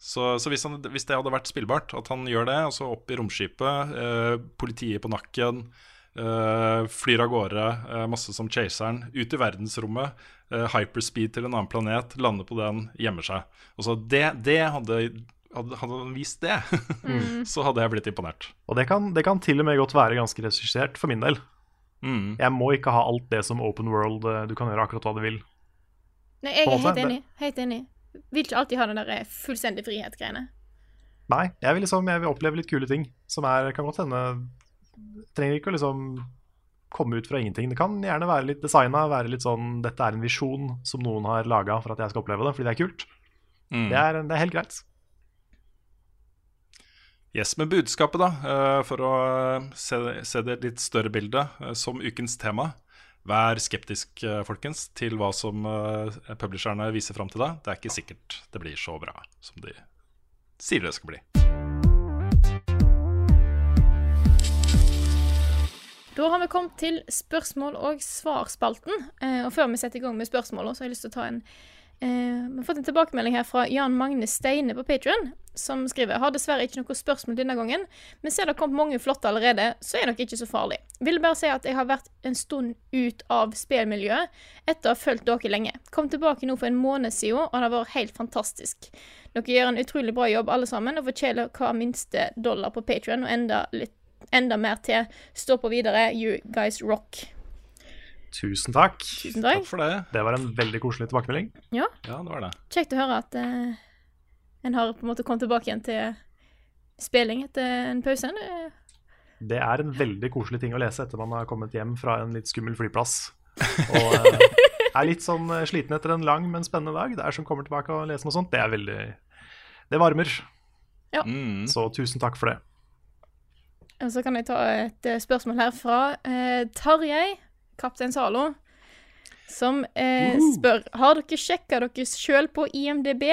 Så, så hvis, han, hvis det hadde vært spillbart, at han gjør det, og så opp i romskipet, eh, politiet på nakken, eh, flyr av gårde, eh, masse som chaseren, ut i verdensrommet, eh, hyperspeed til en annen planet, lander på den, gjemmer seg. Og så det, det hadde, hadde, han vist det, *laughs* så hadde jeg blitt imponert. Og det kan, det kan til og med godt være ganske regissert, for min del. Mm. Jeg må ikke ha alt det som open world, eh, du kan gjøre akkurat hva du vil. Nei, jeg er helt enig. Helt enig. Vil ikke alltid ha den der fullstendig frihet-greiene. Nei, jeg vil liksom, jeg vil oppleve litt kule ting, som er, kan godt hende, trenger ikke å liksom komme ut fra ingenting. Det kan gjerne være litt designa, være litt sånn, dette er en visjon som noen har laget for at jeg skal oppleve det, fordi det er kult. Mm. Det, er, det er helt greit. Yes, men budskapet, da, eh, for å eh, se, se det litt større bildet, eh, som ukens tema. Vær skeptisk, folkens, til hva som publisherne viser fram til deg. Det er ikke sikkert det blir så bra som de sier det skal bli. Da har vi kommet til spørsmål- og svarspalten. Eh, og før vi setter i gang med spørsmålene, så har jeg lyst til å ta en eh, Vi har fått en tilbakemelding her fra Jan Magne Steine på Patrion, som skriver Har dessverre ikke noe spørsmål denne gangen, men ser det har kommet mange flotte allerede, så er nok ikke så farlig. Vil bare si at jeg har vært en stund ut av spillmiljøet etter å ha fulgt dere lenge. Kom tilbake nå for en måned siden, og det har vært helt fantastisk. Dere gjør en utrolig bra jobb alle sammen, og fortjener hver minste dollar på Patrion, og enda litt enda mer til. Stå på videre. You guys rock. Tusen takk. Tusen Takk takk. for det. Det var en veldig koselig tilbakemelding. Ja, Ja, det var det. kjekt å høre at eh, en har på en måte kommet tilbake igjen til spilling etter en pause. Det- er en veldig koselig ting å lese etter man har kommet hjem fra en litt skummel flyplass. *laughs* Og eh, er litt sånn eh, sliten etter en lang, men spennende dag. Det er som kommer tilbake og leser noe sånt. Det er veldig Det varmer. Mm. Så tusen takk for det. Og så kan jeg ta et eh, spørsmål her fra eh, Tarjei, kaptein Zalo, som eh, spør Har dere sjekka dere sjøl på IMDb?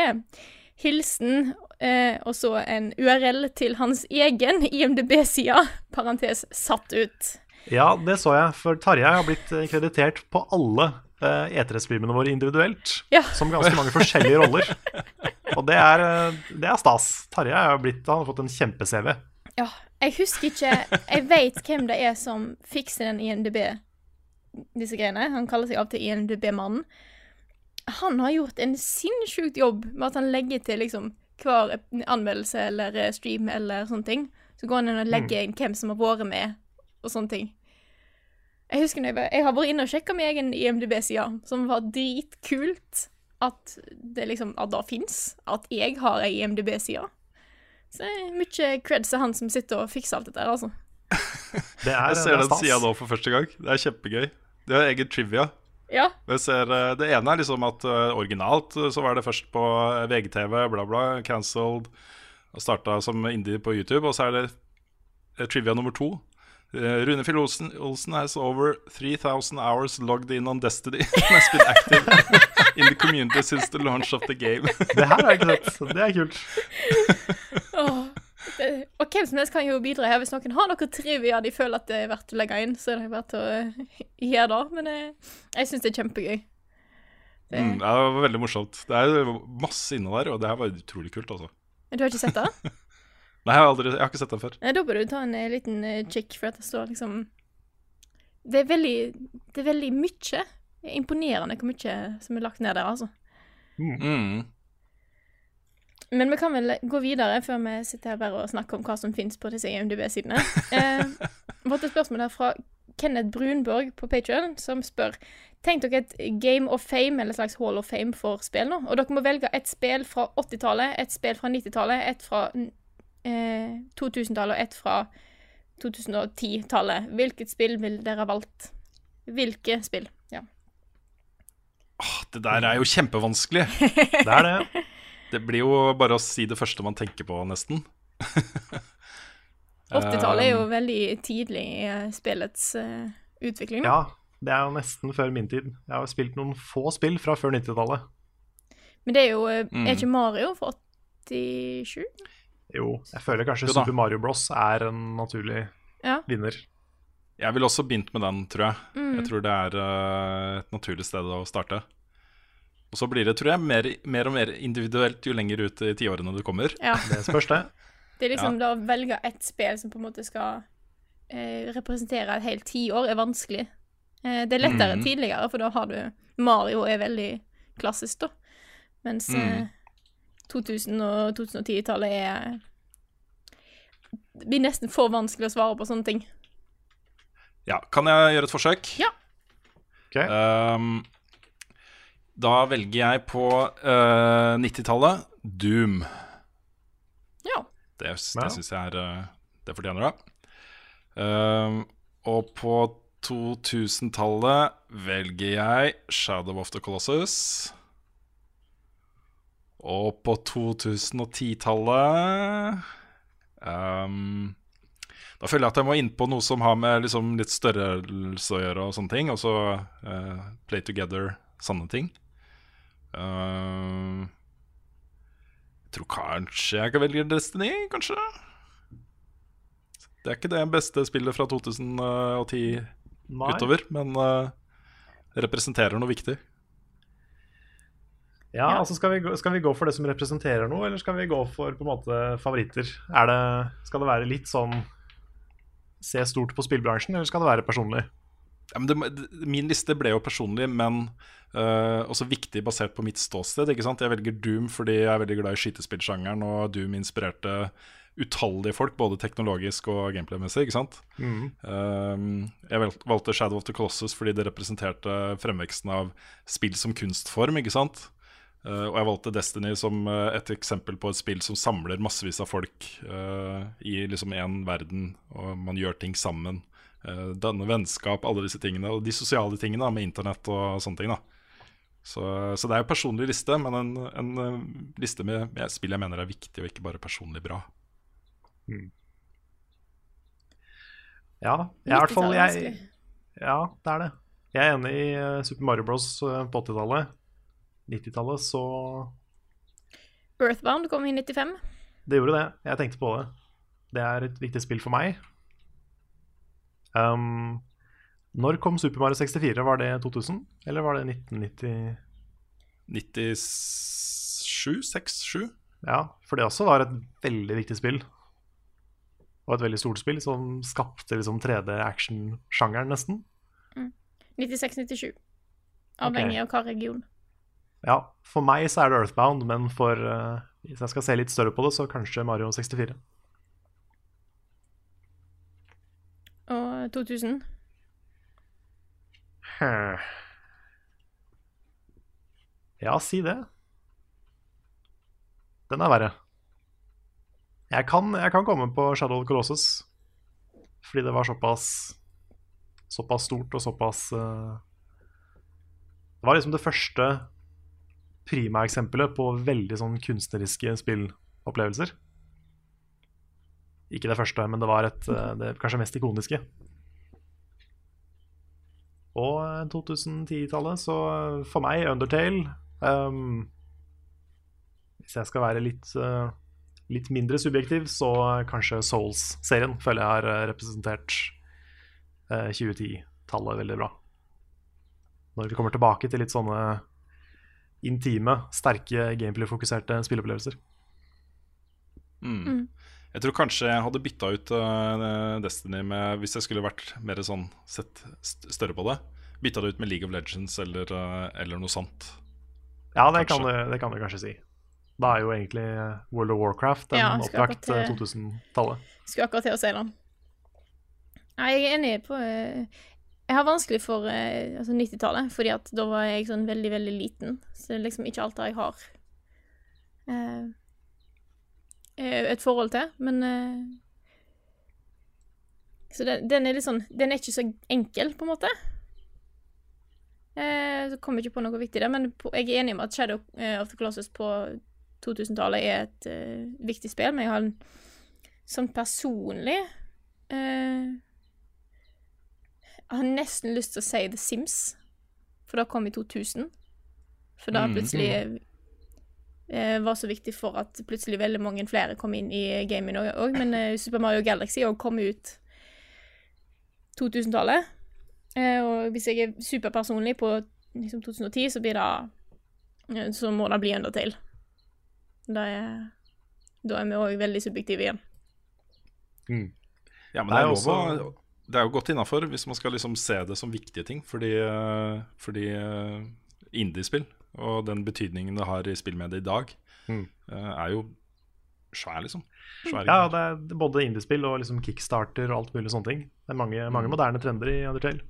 Hilsen eh, og så en URL til hans egen IMDb-side, *laughs* parentes satt ut. Ja, det så jeg, for Tarjei har blitt eh, kreditert på alle eh, E3-streamene våre individuelt. Ja. Som ganske mange forskjellige roller. *laughs* Og det er, eh, det er stas. Tarjei har, blitt, han har fått en kjempe-CV. Ja, jeg husker ikke Jeg vet hvem det er som fikser den IMDb, disse greiene. Han kaller seg av og til IMDb-mannen. Han har gjort en sinnssykt jobb med at han legger til liksom hver anmeldelse eller eh, stream eller sånne ting. Så går han inn og legger inn hvem som har vært med, og sånne ting. Jeg husker jeg, jeg har vært inne og sjekka min egen IMDb-side, som var dritkult. At det liksom At det fins. At jeg har ei IMDb-side. Så det er mye creds til han som sitter og fikser alt dette her, altså. *laughs* Det er, Jeg ser er den sida nå for første gang. Det er kjempegøy. Det er egen trivia. Ja. Jeg ser, eh, det ene er liksom at eh, originalt eh, så var det først på VGTV, bla, bla, cancelled. Og starta som indie på YouTube. Og så er det trivia nummer to. Rune Fjell Olsen, Olsen has over 3000 hours logged in on Destiny. *laughs* and has been active in the community since the launch of the game. Det her har jeg ikke sett. Det er kult. *laughs* Det, og hvem som helst kan jo bidra her. Hvis noen har noe trivia de føler at det er verdt å legge inn, så er det verdt å eh, gjøre det. Men jeg, jeg syns det er kjempegøy. Det, Mm, det var veldig morsomt. Det er masse inne der, og det her var utrolig kult, altså. Du har ikke sett det? *laughs* Nei, jeg har, aldri, jeg har ikke sett den før. Nei, da bør du ta en eh, liten kikk, check, for at det står liksom Det er veldig Det er veldig mye. Det er imponerende hvor mye som er lagt ned der, altså. Mm. Men vi kan vel gå videre før vi sitter her bare og snakker om hva som finnes på disse IMDb-sidene. *laughs* Eh, et spørsmål her fra Kenneth Brunborg på Patreon som spør Tenk dere et Game of Fame, eller et slags Hall of Fame for spill nå. Og dere må velge et spill fra 80-tallet, et spill fra 90-tallet, et fra eh, 2000-tallet og et fra 2010-tallet. Hvilket spill vil dere ha valgt? Hvilke spill? Ja. Åh, det der er jo kjempevanskelig. *laughs* Det er det. Det blir jo bare å si det første man tenker på, nesten. *laughs* 80-tallet er jo Um, veldig tidlig i eh, spillets uh, utvikling. Ja, Det er jo nesten før min tid. Jeg har spilt noen få spill fra før 90-tallet. Men det er jo eh, Mm. Er ikke Mario fra 87? Jo, jeg føler kanskje Super Mario Bros er en naturlig Ja. vinner. Jeg ville også begynt med den, tror jeg. Mm. Jeg tror det er uh, et naturlig sted å starte. Og så blir det, tror jeg, mer, mer og mer individuelt jo lenger ut i tiårene du kommer. Ja. Det spørs, det. Det er liksom da å velge ett spill som på en måte skal eh, representere et helt tiår, er vanskelig. Eh, det er lettere Mhm. tidligere, for da har du Mario er veldig klassisk, da. Mens eh, Mhm. 2000- og 2010-tallet er Det blir nesten for vanskelig å svare på sånne ting. Ja, Kan jeg gjøre et forsøk? Ja. Ok. Ehm, da velger jeg på uh, 90-tallet Doom. Ja. Det, det Ja. syns jeg er eh, Det fortjener det. Uh, og på 2000-tallet velger jeg Shadow of the Colossus. Og på 2010-tallet um, Da føler jeg at jeg må inn på noe som har med liksom litt størrelse å gjøre, og sånne ting. Og så eh, Play Together, sanne ting. Ehm, jeg tror kanskje jeg kan velge Destiny, kanskje. Det er ikke det beste spillet fra 2010 Nei. utover, men uh, representerer noe viktig. Ja, Ja. altså skal vi, gå, skal vi gå for det som representerer noe, eller skal vi gå for på en måte favoritter? Er det, skal det være litt sånn se stort på spillbransjen, eller skal det være personlig? Ja, det, min liste ble jo personlig, men uh, også viktig basert på mitt ståsted. ikke sant? Jeg velger Doom fordi jeg er veldig glad i skytespillsjangeren, og Doom inspirerte utallige folk, både teknologisk og gameplay-messig. ikke sant? Um, jeg valgte Shadow of the Colossus fordi det representerte fremveksten av spill som kunstform. ikke sant? Uh, og jeg valgte Destiny som uh, et eksempel på et spill som samler massevis av folk uh, i liksom én verden, og man gjør ting sammen. Uh, danne vennskap, alle disse tingene, og de sosiale tingene da, med internett og sånne ting. da. Så, så det er jo personlig liste, men en, en uh, liste med, med spill jeg mener er viktig, og ikke bare personlig bra. Ja, jeg, i hvert fall 90-tallet jeg. Ja, det er det. Jeg er enig i eh, Super Mario Bros. eh, på 80-tallet. 90-tallet, så Earthbound kom i 95. Det gjorde det. Jeg tenkte på det. Det er et viktig spill for meg. Um, når kom Super Mario 64? Var det 2000, eller var det 1990? 97? 6? 7? Ja, for det også var et veldig viktig spill. Og et veldig stort spill som skapte liksom 3D-action-sjangeren, nesten. 96-97. Avhengig av hva region. Ja, for meg så er det Earthbound, men for uh, hvis jeg skal se litt større på det, så kanskje Mario 64. Og 2000. Hm. Ja, si det. Den er verre. Jeg kan, jeg kan komme på Shadow of Colossus, fordi det var såpass Såpass stort og såpass uh, Det var liksom det første prima-eksempelet på veldig sånn kunstneriske spillopplevelser. Ikke det første, men det var et, eh, det kanskje mest ikoniske. Og eh, 2010-tallet, så eh, for meg, Undertale um, Hvis jeg skal være litt, uh, litt mindre subjektiv, så eh, kanskje Souls-serien føler jeg har eh, representert uh, 2010-tallet veldig bra. Når vi kommer tilbake til litt sånne intime, sterke, gameplay-fokuserte spilleopplevelser. Mm. Jeg tror kanskje jeg hadde bytta ut eh, Destiny med Hvis jeg skulle vært mer sånn sett større på det. Bytta det ut med League of Legends eller, eh, eller noe sånt. Ja, det kan, du, det kan du kanskje si. Da er jo egentlig World of Warcraft en Ja, oppdrakt eh, til- 2000-tallet. Skulle akkurat til å si det. Nei, jeg er enig på Jeg har vanskelig for altså 90-tallet, fordi at da var jeg sånn veldig, veldig liten. Så det er liksom ikke alt det jeg har eh, et forhold til. Men eh, Så den, den er litt sånn Den er ikke så enkel, på en måte. Eh, så kommer jeg ikke på noe viktig der, men jeg er enig med at Shadow eh, of the Colossus på 2000-tallet er et eh, viktig spill, men jeg har en sånn personlig eh, har nesten lyst til å si The Sims, for det kom i 2000. For da Mm. plutselig eh, var så viktig for at plutselig veldig mange flere kom inn i gaming òg. Men eh, Super Mario Galaxy òg kom ut 2000-tallet. Eh, og hvis jeg er superpersonlig på liksom 2010, så blir det eh, Så må det bli Undertale. Da er, da er vi òg veldig subjektive igjen. Ja, men Det er også- Det er jo godt innafor hvis man skal liksom se det som viktige ting. Fordi, eh, fordi eh, indiespill og den betydningen det har i spillmediet i dag, Mm. eh, er jo svær, liksom. Svær Ja, det er både indiespill og liksom kickstarter og alt mulig sånne ting. Det er mange, mange moderne trender i Undertale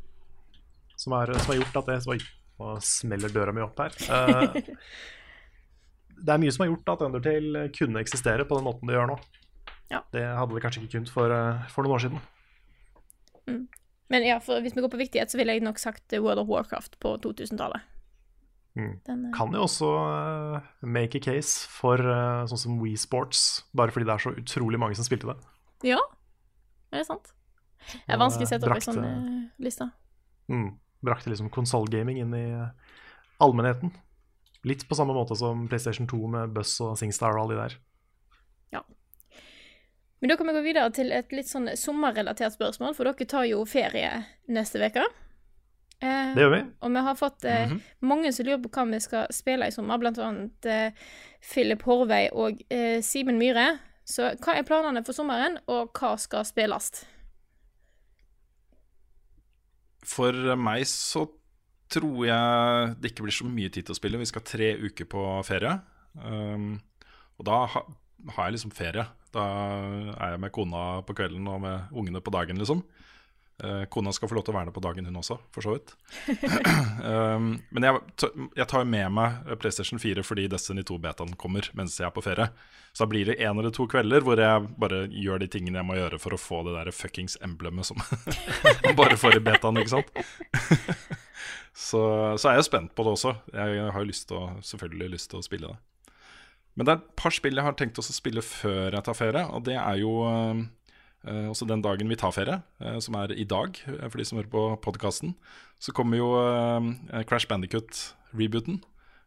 som, er, som har gjort at det Oi, nå smeller døra mi opp her. Uh, det er mye som har gjort at Undertale kunne eksistere på den måten det gjør nå. Ja. Det hadde det kanskje ikke kunnet for, eh, for noen år siden. Men ja, for hvis vi går på viktighet, så ville jeg nok sagt World of Warcraft på 2000-tallet. Mm. Eh, Kan jo også uh, make a case for uh, sånn som Wii Sports, bare fordi det er så utrolig mange som spilte det. Ja, er det sant? Det er vanskelig å sette opp ei sånn eh, liste. Mm. Brakte liksom konsollgaming inn i eh, allmennheten. Litt på samme måte som PlayStation 2 med Buzz og Singstar og alle de der. Ja. Men da kan vi gå videre til et litt sånn sommerrelatert spørsmål, for dere tar jo ferie neste uke. Eh, Det gjør vi. Og vi har fått eh, Mhm. mange som lurer på hva vi skal spille i sommer, blant annet eh, Philip Horvei og eh, Simen Myhre. Så hva er planene for sommeren, og hva skal spilles? For meg så tror jeg det ikke blir så mye tid til å spille. Vi skal tre uker på ferie. Um, og da ha, har jeg liksom ferie. Da er jeg med kona på kvelden og med ungene på dagen, liksom. Eh, kona skal få lov til å være der på dagen, hun også, for så vidt. *clears throat* um, men jeg, jeg tar med meg PlayStation 4 fordi Destiny 2-betaen kommer mens jeg er på ferie. Så da blir det en eller to kvelder hvor jeg bare gjør de tingene jeg må gjøre for å få det der fuckings emblemet som man *laughs* bare får i betaen, ikke sant? *laughs* så, så er jeg spent på det også. Jeg har lyst å, selvfølgelig lyst til å spille det. Men det er et par spill jeg har tenkt å spille før jeg tar ferie, og det er jo eh, også den dagen vi tar ferie, eh, som er i dag, eh, for de som hører på podkasten. Så kommer jo eh, Crash Bandicut-rebooten,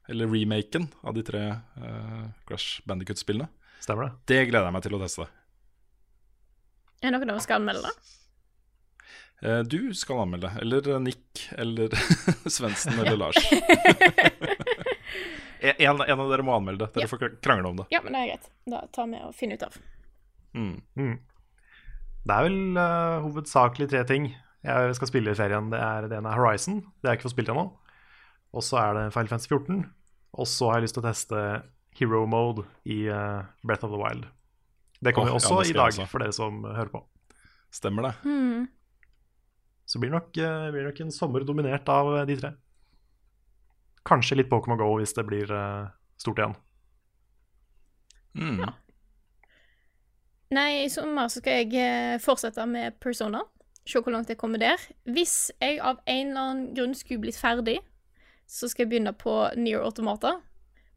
eller remaken, av de tre eh, Crash Bandicut-spillene. Stemmer det? Det gleder jeg meg til å teste. Er det noen av skal anmelde det? Eh, Du skal anmelde, eller eh, Nick, eller *laughs* Svendsen, eller Lars. *laughs* en, en av dere må anmelde det. Dere Ja. får krangle om det. Ja, men det er greit. Da tar vi og finner ut av. Mm. Mm. Det er vel uh, hovedsakelig tre ting jeg skal spille i ferien. Det, er, det ene er Horizon, det har jeg ikke fått spilt ennå. Og så er det Final Fantasy 14. Og så har jeg lyst til å teste Hero Mode i uh, Breath of the Wild. Det kommer oh, også ja, i dag, også. for dere som hører på. Stemmer det. Mm. Så blir det nok, uh, blir det nok en sommer dominert av eh, de tre. Kanskje litt Pokémon Go hvis det blir eh, stort igjen. Mm. Ja. Nei, i sommer skal jeg eh, fortsette med Persona. Se hvor langt jeg kommer der. Hvis jeg av en eller annen grunn skulle blitt ferdig, så skal jeg begynne på Near Automata.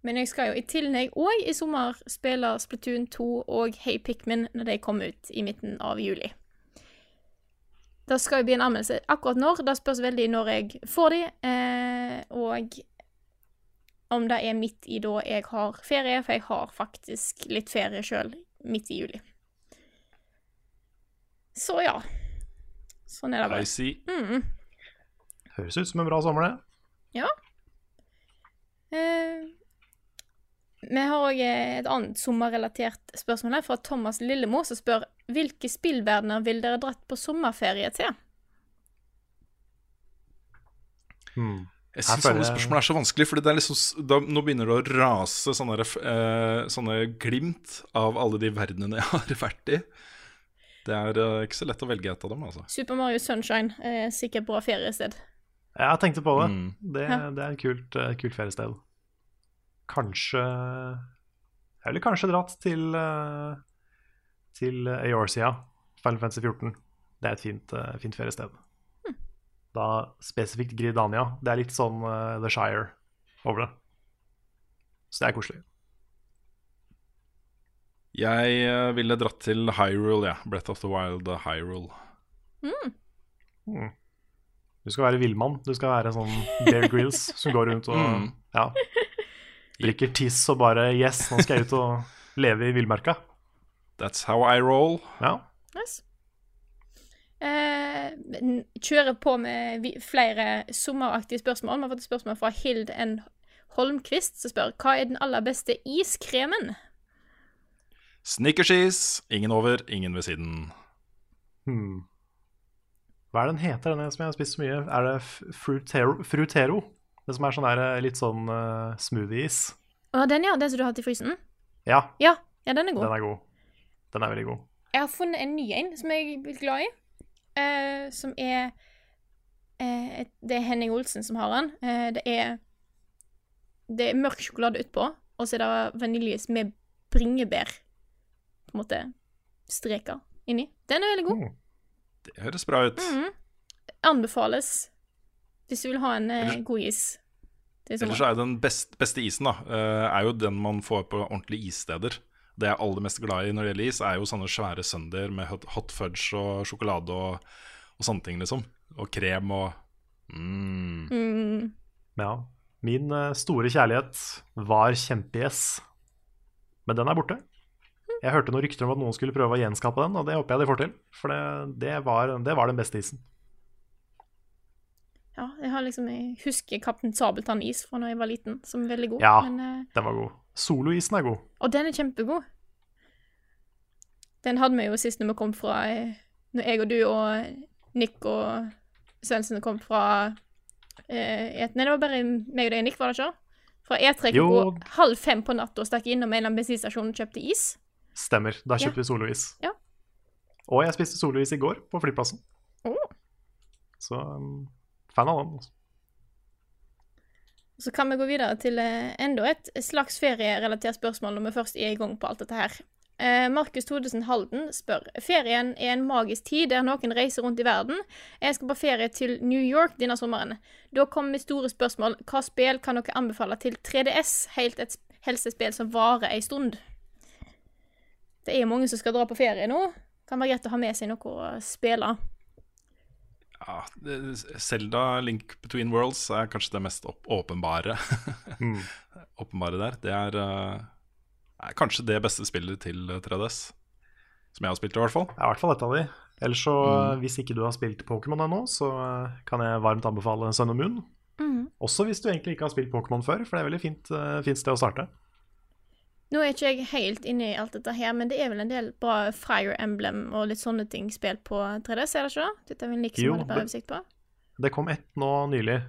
Men jeg skal jo i tillegg òg i sommer spille Splatoon 2 og Hey Pikmin når de kommer ut i midten av juli. Det skal jo bli en anmeldelse akkurat når. Det spørs veldig når jeg får de, eh, og om det er midt i da jeg har ferie, for jeg har faktisk litt ferie sjøl midt i juli. Så ja. Sånn er det bare. I see. Mm. Høres ut som en bra sommer, det. Eh, vi har òg et annet sommerrelatert spørsmål her fra Thomas Lillemo, som spør hvilke spillverdener vil dere dratt på sommerferie til? Hmm. Jeg syns sånne spørsmål er så vanskelig, for liksom, da, nå begynner det å rase sånne, eh, sånne glimt av alle de verdenene jeg *laughs* har vært i. Det er uh, ikke så lett å velge et av dem, altså. Super Mario Sunshine er sikkert bra feriested. Jeg tenkte på det. Mm. Det, Ja. det er et kult, uh, kult feriested. Kanskje Jeg ville kanskje dratt til uh, Til Eorzea, Final Fantasy 14. Det er et fint, fint feriested. Da spesifikt Gridania. Det er litt sånn The Shire over det. Så det er koselig. Jeg eh, ville dratt til Hyrule, ja. Breath of the Wild uh, Hyrule. Mm. Du skal være villmann. Du skal være sånn Bear Grills *laughs* som går rundt og Mm. ja, drikker tiss og bare Yes, nå skal jeg ut og leve i villmarka. That's how I roll. Ja. Nice. Eh, kjører på med flere sommeraktige spørsmål. Vi har fått et spørsmål fra Hild N. Holmquist, som spør hva er den aller beste iskremen? Snickerskis. Ingen over, ingen ved siden. Hmm. Hva er den heter, den som jeg har spist så mye? Er det Frutero? Frutero? Det som er sånn der, eh, litt sånn uh, smoothie-is. Å, den, ja. Den som du har hatt i frysen? Ja, Ja, ja, den er god. den er god. Den er veldig god. Jeg har funnet en ny en som jeg er glad i. Uh, som er uh, et, Det er Henning Olsen som har den. Uh, det er Det er mørk sjokolade utpå, og så er det vaniljeis med bringebær på en måte streker inni. Den er veldig god. Mm. Det høres bra ut. Mhm. Anbefales hvis du vil ha en eh, god is. Ellers så er jo den best, beste isen da eh, Er jo den man får på ordentlige issteder. Det jeg er aller mest glad i når det gjelder is, er jo sånne svære sønder med hot, hot fudge og sjokolade og, og sånne ting, liksom. Og krem og mm. Mm. Ja. Min eh, store kjærlighet var kjempegjess, men den er borte. Jeg hørte noen rykter om at noen skulle prøve å gjenskape den, og det håper jeg de får til. For det, det, var, det var den beste isen. Ja, jeg har liksom Jeg husker Kaptein Sabeltann-is fra da jeg var liten, som er veldig god. Ja. Men, eh, Den var god. Soloisen er god. og den er kjempegod. Den hadde vi jo sist når vi kom fra eh, Når jeg og du og Nick og Svendsen kom fra eh, et, Nei, det var bare meg og deg og Nick, var det ikke? Fra E3 Jo. klokka halv fem på natta og stakk innom en bensinstasjon og kjøpte is. Stemmer. Da kjøpte vi solois. Ja. Og jeg spiste solois i går på flyplassen. Oh. Så um, fan av den. Også. Så kan vi gå videre til eh, enda et slags ferierelatert spørsmål når vi først er i gang på alt dette her. Eh, Markus Todesen Halden spør Ferien er en magisk tid der noen reiser rundt i verden. Jeg skal på ferie til New York denne sommeren. Da kommer mitt store spørsmål hva spill kan dere anbefale til 3DS, helt et helst et spill som varer ei stund? Det er mange som skal dra på ferie nå. Kan være greit å ha med seg noe å spille. Ja, Selda Zelda Link Between Worlds er kanskje det mest åpenbare. *laughs* Mm. åpenbare der. Det er, eh, er kanskje det beste spillet til eh, 3DS. Som jeg har spilt, i hvert fall. Ja, i hvert fall et av de. Ellers så, Mm. hvis ikke du har spilt Pokémon ennå, så eh, kan jeg varmt anbefale Sun and Moon. Mm. Også hvis du egentlig ikke har spilt Pokémon før, for det er veldig fint, fint sted å starte. Nå er ikke jeg helt inne i alt dette her, men det er vel en del bra Fire Emblem og litt sånne ting spilt på 3DS, er det ikke? Dette er vel Nick Jo, det- oversikt på? Det kom ett nå nylig.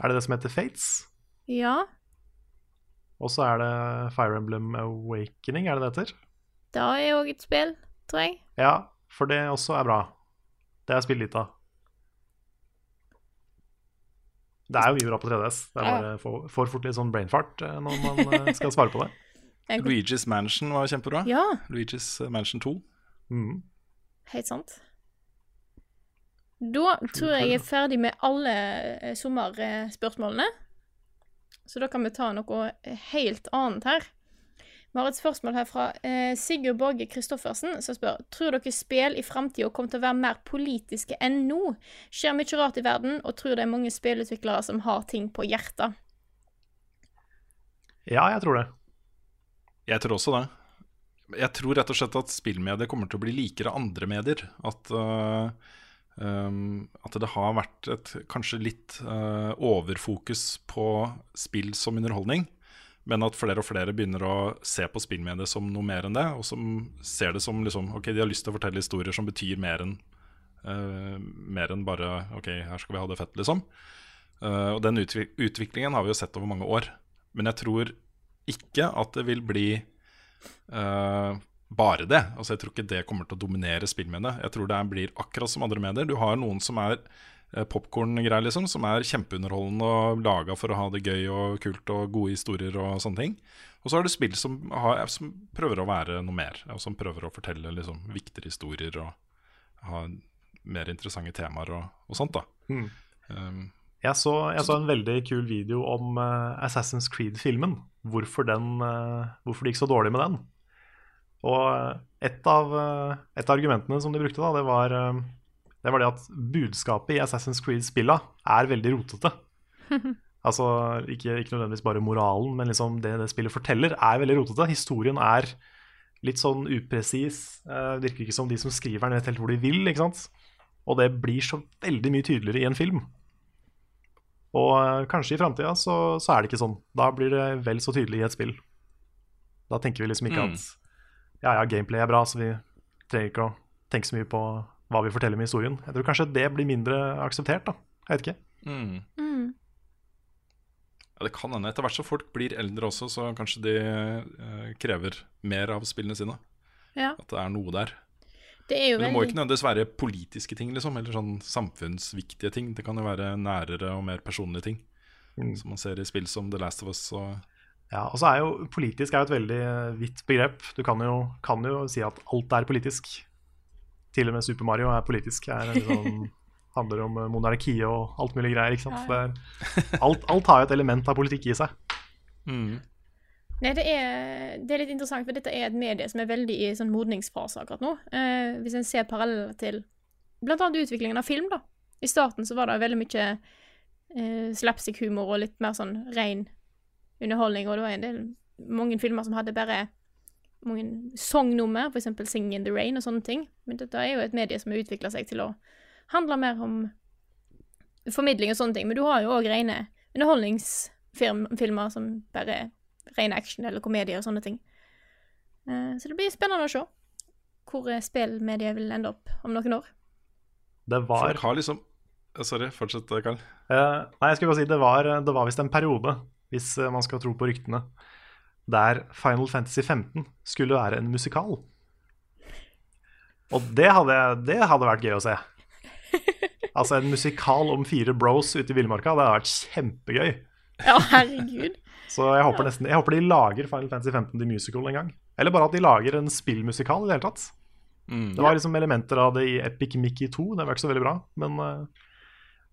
Er det det som heter Fates? Ja, Og så er det Fire Emblem Awakening, er det det heter? det er òg et spill, tror jeg. Ja, for det også er bra. Det har jeg spilt litt av. Det er jo mye bra på 3DS. Det er bare for, for fort litt sånn brainfart eh, når man eh, skal svare på det. Jeg- Luigi's Mansion var kjempebra. Ja, Luigi's Mansion 2. Mm. helt sant. Da tror jeg jeg er ferdig med alle eh, sommerspørsmålene. Så da kan vi ta noe helt annet her. Vi har et spørsmål her fra eh, Sigurd Borge Christoffersen, som spør Tror dere spill i framtida kommer til å være mer politiske enn nå? Skjer mye rart i verden, og tror det er mange spillutviklere som har ting på hjertet. Ja, jeg tror det. Jeg tror også det. Jeg tror rett og slett at spillmedier kommer til å bli likere andre medier. At, uh, um, at det har vært et kanskje litt uh, overfokus på spill som underholdning. Men at flere og flere begynner å se på spillmediet som noe mer enn det. Og som ser det som liksom Ok, de har lyst til å fortelle historier som betyr mer enn uh, mer enn bare Ok, her skal vi ha det fett, liksom. Og den utvik utviklingen har vi jo sett over mange år. Men jeg tror ikke at det vil bli uh, bare det. Altså Jeg tror ikke det kommer til å dominere spillmediet. Jeg tror det blir akkurat som andre medier. Du har noen som er uh, popkorn-greier, liksom, som er kjempeunderholdende og laga for å ha det gøy og kult og gode historier og sånne ting. Og så har du spill som, har, som prøver å være noe mer, og som prøver å fortelle liksom, viktigere historier og ha mer interessante temaer og, og sånt. da Mm. um, Jeg så, jeg så en veldig kul video om uh, Assassin's Creed-filmen. Hvorfor, den, eh, hvorfor det gikk så dårlig med den. Og et av, eh, et av argumentene som de brukte, da, det var eh, det var det at budskapet i Assassin's Creed-spilla er veldig rotete. *laughs* altså ikke, ikke nødvendigvis bare moralen, men liksom det det spillet forteller, er veldig rotete. Historien er litt sånn upresis. Uh, virker ikke som de som skriver den, vet helt hvor de vil. ikke sant? Og det blir så veldig mye tydeligere i en film. Og eh, kanskje i framtida så, så er det ikke sånn. Da blir det vel så tydelig i et spill. Da tenker vi liksom ikke Mm. at ja, ja, gameplay er bra, så vi trenger ikke å tenke så mye på hva vi forteller med historien. Jeg tror kanskje det blir mindre akseptert, da. Jeg vet ikke. Mm. Mm. Ja, det kan hende. Etter hvert som folk blir eldre også, så kanskje de eh, krever mer av spillene sine. Ja. At det er noe der. Det er jo Men det må veldig ikke nødvendigvis være politiske ting, liksom, eller sånn samfunnsviktige ting. Det kan jo være nærere og mer personlige ting. Mm. Som man ser i spill som The Last of Us og Ja, og så er jo politisk er jo et veldig eh, vidt begrep. Du kan jo, kan jo si at alt er politisk. Til og med Super Mario er politisk. Er liksom, *laughs* handler om eh, monarki og alt mulig greier. ikke sant? Ja, Det er, alt, alt har jo et element av politikk i seg. mm. Nei, det er, det er litt interessant, for dette er et medie som er veldig i sånn modningsfase akkurat nå. Eh, hvis en ser paralleller til annet utviklingen av film, da. I starten så var det veldig mye eh, slapstick-humor og litt mer sånn ren underholdning, og det var en del mange filmer som hadde bare mange sangnummer, eksempel 'Sing in the Rain' og sånne ting. Men dette er jo et medie som har utvikla seg til å handle mer om formidling og sånne ting. Men du har jo òg rene underholdningsfilmer som bare er ren action eller komedie og sånne ting. Eh, Så det blir spennende å se hvor eh, spillmediet vil ende opp om noen år. Det var Folk har liksom Eh, Sorry, fortsett, Karl. Uh, nei, jeg skulle bare si det var, det var visst en periode, hvis man skal tro på ryktene, der Final Fantasy 15 skulle være en musikal. Og det hadde, det hadde vært gøy å se. Altså en musikal om fire bros ute i villmarka, det hadde vært kjempegøy. Ja, herregud. Så jeg håper nesten Jeg håper de lager Final Fantasy 15 The Musical en gang. Eller bare at de lager en spillmusikal i det hele tatt. Mm. Det var liksom elementer av det i Epic Mickey 2, det var ikke så veldig bra. Men uh,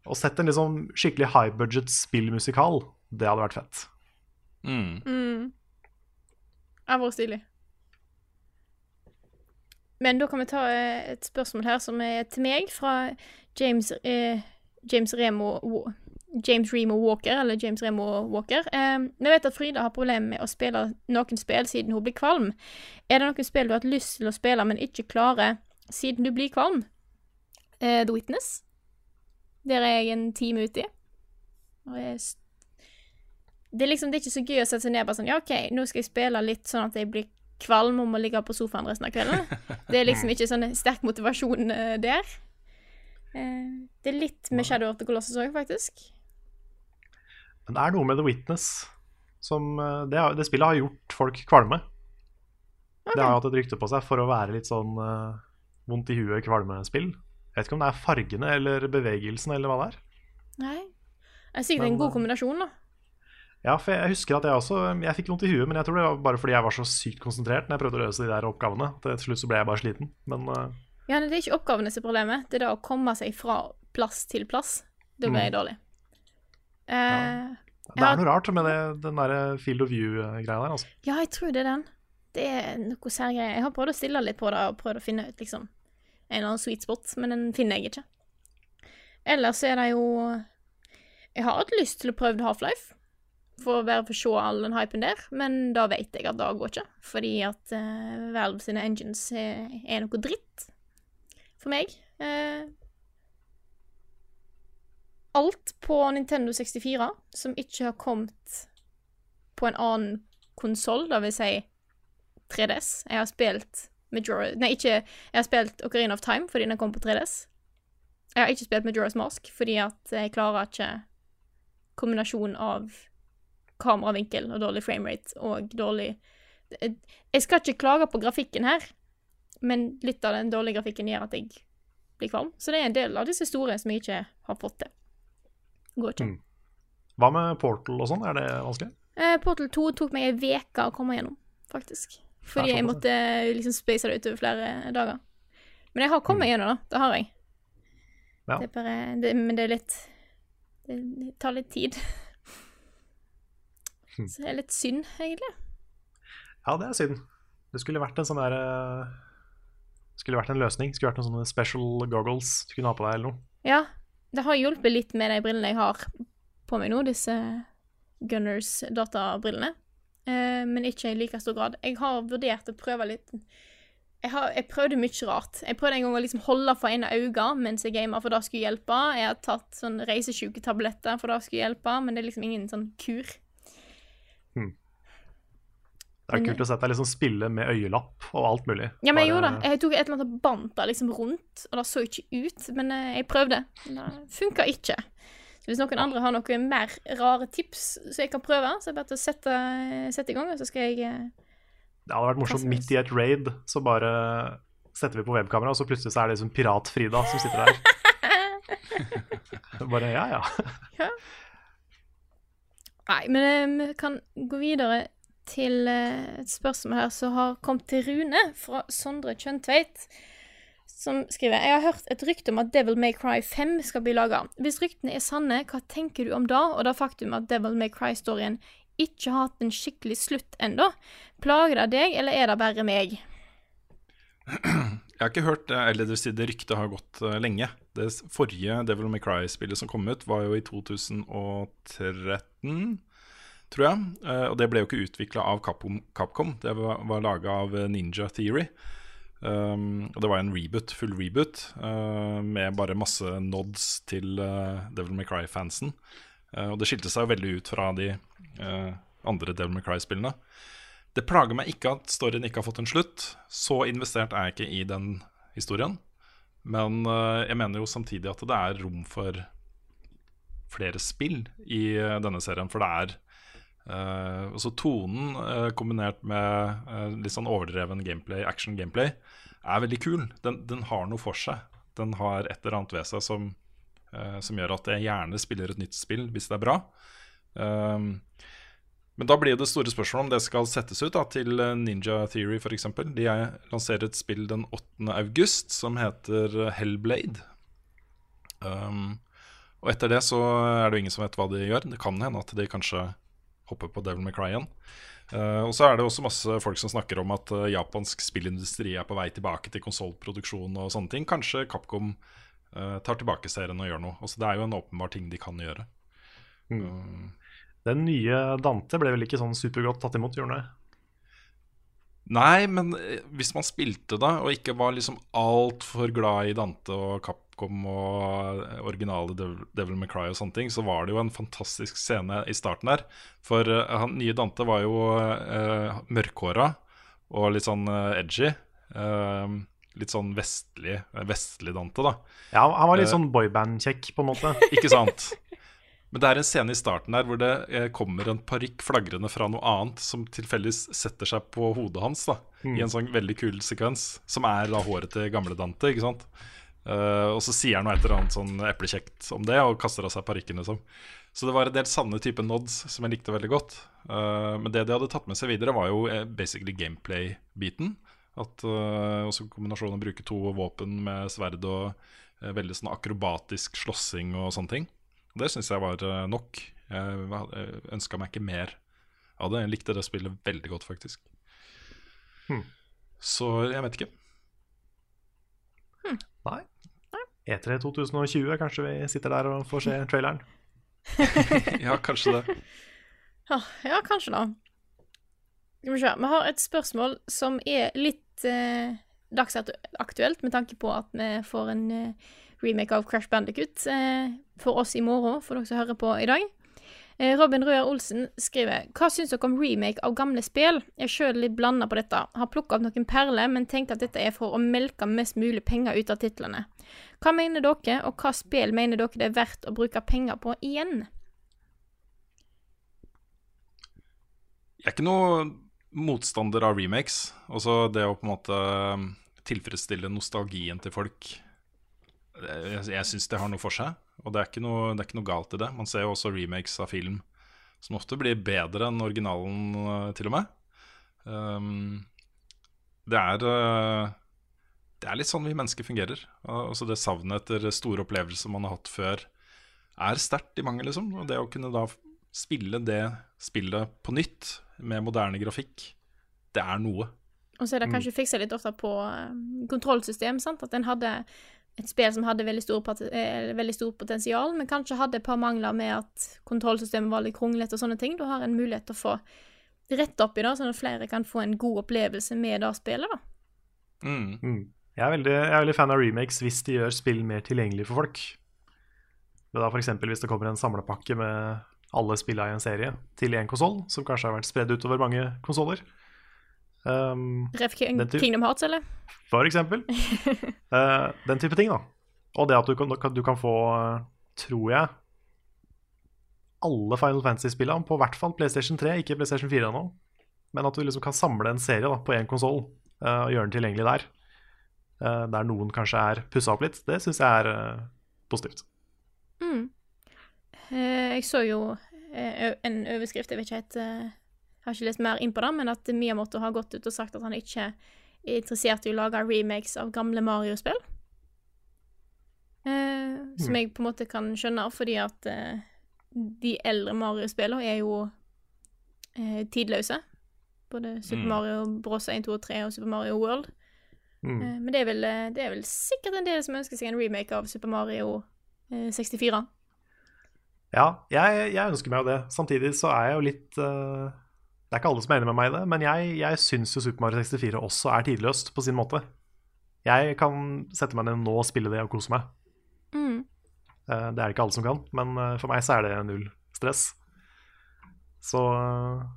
å sette en liksom skikkelig high budget spillmusikal, det hadde vært fett. Mm. Mm. Det hadde vært stilig. Men da kan vi ta eh, et spørsmål her som er til meg, fra James, eh, James Remo James Remo Walker, eller James Remo Walker. Eh, vi vet at Frida har problemer med å spille noen spill siden hun blir kvalm. Er det noen spill du har hatt lyst til å spille, men ikke klarer siden du blir kvalm? Eh, The Witness. Der er jeg en time uti. Og jeg det er liksom det er ikke så gøy å sette seg ned bare sånn Ja, OK, nå skal jeg spille litt sånn at jeg blir kvalm om å ligge på sofaen resten av kvelden. *laughs* Det er liksom ikke sånn sterk motivasjon eh, der. Eh, det er litt med Shadow of the Colossus òg, faktisk. Men det er noe med The Witness som eh, Det, det spillet har gjort folk kvalme. Det har hatt et rykte på seg for å være litt sånn uh, vondt i huet kvalmespill. Jeg vet ikke om det er fargene eller bevegelsen eller hva det er. Nei. Det er sikkert en god eh, kombinasjon, da. Ja, for jeg husker at jeg også Jeg fikk vondt i huet, men jeg tror det var bare fordi jeg var så sykt konsentrert når jeg prøvde å løse de der oppgavene. Til slutt så ble jeg bare sliten. Men uh... Ja, Det er ikke oppgavene som er problemet, det er det å komme seg fra plass til plass. Da blir jeg dårlig. Eh, det er noe rart med det, den der field of view-greia der, altså. Ja, jeg tror det er den. Det er noe særgreier. Jeg har prøvd å stille litt på det og prøvd å finne ut liksom en eller annen sweet spot, men den finner jeg ikke. Ellers er det jo Jeg har hatt lyst til å prøve Half-Life, for å bare få se all den hypen der, men da vet jeg at det går ikke, fordi at uh, Valve sine engines er, er noe dritt for meg. Eh, alt på Nintendo 64 som ikke har kommet på en annen konsoll, vil si 3DS. Jeg har spilt Majora Nei, ikke Jeg har spilt Ocarina of Time fordi den kom på 3DS. Jeg har ikke spilt Majora's Mask fordi at jeg klarer ikke kombinasjonen av kameravinkel og dårlig framerate og dårlig Jeg skal ikke klage på grafikken her, men litt av den dårlige grafikken gjør at jeg blir kvalm. Så det er en del av disse store som jeg ikke har fått til. Går ikke. Mm. Hva med Portal og sånn? Er det vanskelig? Eh, Portal 2 tok meg ei uke å komme gjennom, faktisk. Fordi jeg måtte eh, liksom space det utover flere dager. Men jeg har kommet meg gjennom, da. Det har jeg. Ja. Det er bare, det, men det er litt Det, tar litt tid. Mm. Så det er litt synd, egentlig. Ja, det er synd. Det skulle vært en sånn der eh, Skulle vært en løsning. Skulle vært noen sånne special goggles du kunne ha på deg, eller noe. Ja, det har hjulpet litt med de brillene jeg har på meg nå, disse Gunners databrillene. Eh, men ikke i like stor grad. Jeg har vurdert å prøve litt jeg, har, jeg prøvde mye rart. Jeg prøvde en gang å liksom holde for ene øyet mens jeg gamer, for det skulle hjelpe. Jeg har tatt sånn reisesjuketabletter, for det skulle hjelpe, men det er liksom ingen sånn kur. Det er kult å se deg liksom spille med øyelapp og alt mulig. Ja, men jeg gjorde det. Jeg tok et eller annet bandt liksom rundt, og det så ikke ut, men eh, jeg prøvde. Det funka ikke. Så hvis noen andre har noen mer rare tips som jeg kan prøve, så er det bare til å sette, sette i gang, og så skal jeg eh, Det hadde vært morsomt midt i et raid, så bare setter vi på webkamera, og så plutselig så er det liksom Pirat-Frida som sitter der. *laughs* bare ja, ja. Nei, men eh, vi kan gå videre til eh, et spørsmål her som har kommet til Rune fra Sondre Kjøntveit. Som skriver Jeg har hørt et rykte om at Devil May Cry 5 skal bli laga. Hvis ryktene er sanne, hva tenker du om da, og det faktum at Devil May Cry-storyen ikke har hatt en skikkelig slutt ennå? Plager det deg, eller er det bare meg? Jeg har ikke hørt det, eller det si det ryktet har gått eh, lenge. Det forrige Devil May Cry-spillet som kom ut, var jo i 2013, tror jeg. Eh, og det ble jo ikke utvikla av Capcom, det var, var laga av eh, Ninja Theory. Um, og det var en reboot, full reboot, uh, med bare masse nods til uh, Devil May Cry-fansen. Uh, og det skilte seg jo veldig ut fra de andre Devil May Cry-spillene. Det plager meg ikke at storyen ikke har fått en slutt. Så investert er jeg ikke i den historien. Men jeg mener jo samtidig at det er rom for flere spill i denne serien. For det er eh, også tonen uh, kombinert med uh, litt sånn overdreven gameplay, action-gameplay, er veldig kul. Den, den har noe for seg. Den har et eller annet ved seg som, som gjør at jeg gjerne spiller et nytt spill hvis det er bra. Men da blir det store spørsmålet om det skal settes ut da, til Ninja Theory f.eks. De er- lanserer et spill den 8. august som heter Hellblade. Um, og etter det så er det jo ingen som vet hva de gjør. Det kan hende at de kanskje hopper på Devil May Cry igjen. Uh, og så er det også masse folk som snakker om at uh, japansk spillindustri er på vei tilbake til konsollproduksjon og sånne ting. Kanskje Capcom uh, tar tilbake serien og gjør noe. Altså, det er jo en åpenbar ting de kan gjøre. Um, Den nye Dante ble vel ikke sånn supergodt tatt imot, gjorde han det? Nei, men eh, hvis man spilte da, og ikke var liksom altfor glad i Dante og Capcom og eh, originale Devil, May Cry og sånne ting, så var det jo en fantastisk scene i starten der. For eh, han nye Dante var jo uh, mørkhåra og litt sånn eh, edgy. Eh, litt sånn vestlig, vestlig Dante, da. Ja, han var litt Eh. sånn boyband-kjekk, på en måte. *laughs* Ikke sant? Men det er en scene i starten der hvor det eh, kommer en parykk flagrende fra noe annet som tilfeldigvis setter seg på hodet hans. da I en sånn veldig kul sekvens, som er da håret til gamle Dante. ikke sant? Uh, og så sier han noe et eller annet sånn eplekjekt om det, og kaster av seg parykken. Liksom. Så det var en del sanne type nods som jeg likte veldig godt. Uh, men det de hadde tatt med seg videre, var jo basically gameplay-biten. At uh, også kombinasjonen å bruke to våpen med sverd og veldig sånn akrobatisk slåssing og sånne ting. Det syns jeg var eh, nok. Jeg ønska meg ikke mer av det. Jeg likte det spillet veldig godt, faktisk. Hmm. Så jeg vet ikke. Nei. E3 2020, kanskje vi sitter der og får se *laughs* traileren. *laughs* Ja, kanskje det. Ja, *laughs* ja, kanskje da. Skal vi se. Vi har et spørsmål som er litt eh, dagsaktuelt, med tanke på at vi får en eh, remake av Crash Bandicut eh, for oss i morgen, for dere som hører på i dag. Eh, Robin Røer Olsen skriver Hva syns dere om remake av gamle spill? Jeg er sjøl litt blanda på dette. Har plukka opp noen perler, men tenkte at dette er for å melke mest mulig penger ut av titlene. Hva mener dere, og hva spill mener dere det er verdt å bruke penger på igjen? Jeg er ikke noe motstander av remakes. Altså det å på en måte um, tilfredsstille nostalgien til folk. Jeg, jeg syns det har noe for seg, og det er, ikke noe, det er ikke noe galt i det. Man ser jo også remakes av film som ofte blir bedre enn originalen, eh, til og med. Um, det er eh, Det er litt sånn vi mennesker fungerer. Altså Det savnet etter store opplevelser man har hatt før, er sterkt i mange, liksom. Og det å kunne da spille det spillet på nytt med moderne grafikk, det er noe. Og så er det kanskje fiksa litt ofte på eh, kontrollsystem, sant. At en hadde et spill som hadde veldig stor, eh, veldig stor potensial, men kanskje hadde et par mangler med at kontrollsystemet var litt kronglete og sånne ting. Du har en mulighet til å få rett opp i det, sånn at flere kan få en god opplevelse med det spillet, da. Mm. Mm. Jeg, er veldig, jeg er veldig fan av remakes hvis de gjør spill mer tilgjengelig for folk. Men da eksempel hvis det kommer en samlepakke med alle spillene i en serie til én konsoll, som kanskje har vært spredd utover mange konsoller. Um, Ref Kingdom Hearts, eller? for eksempel. uh, *laughs* den type ting, da. Og det at du kan, du kan få, eh, tror jeg, alle Final Fantasy-spillene på hvert fall PlayStation 3, ikke PlayStation 4 ennå. Men at du liksom kan samle en serie da, på én konsoll og gjøre den tilgjengelig der. Uh, der noen kanskje er pussa opp litt. Det syns jeg er uh, positivt. Mm. Jeg så jo en overskrift, jeg vet ikke helt eh, Har ikke lest mer inn på det, men at Miyamoto har gått ut og sagt at han ikke er interessert i å lage remakes av gamle Mario-spill. Eh, som jeg på en måte kan skjønne, fordi at eh, de eldre Mario-spillene er jo eh, tidløse. Både Super Mm. Mario Bros. 1, 2 og 3 og Super Mario World. Mm. Eh, men det er, vel, eh, det er vel sikkert en del som ønsker seg en remake av Super Mario eh, 64. Ja, jeg, jeg ønsker meg jo det. Samtidig så er jeg jo litt eh, Det er ikke alle som er enig med meg i det, men jeg, jeg syns jo Super Mario 64 også er tidløst på sin måte. Jeg kan sette meg ned nå og spille det og kose meg. Mm. Eh, Det er det ikke alle som kan, men eh, for meg så er det null stress. Så eh,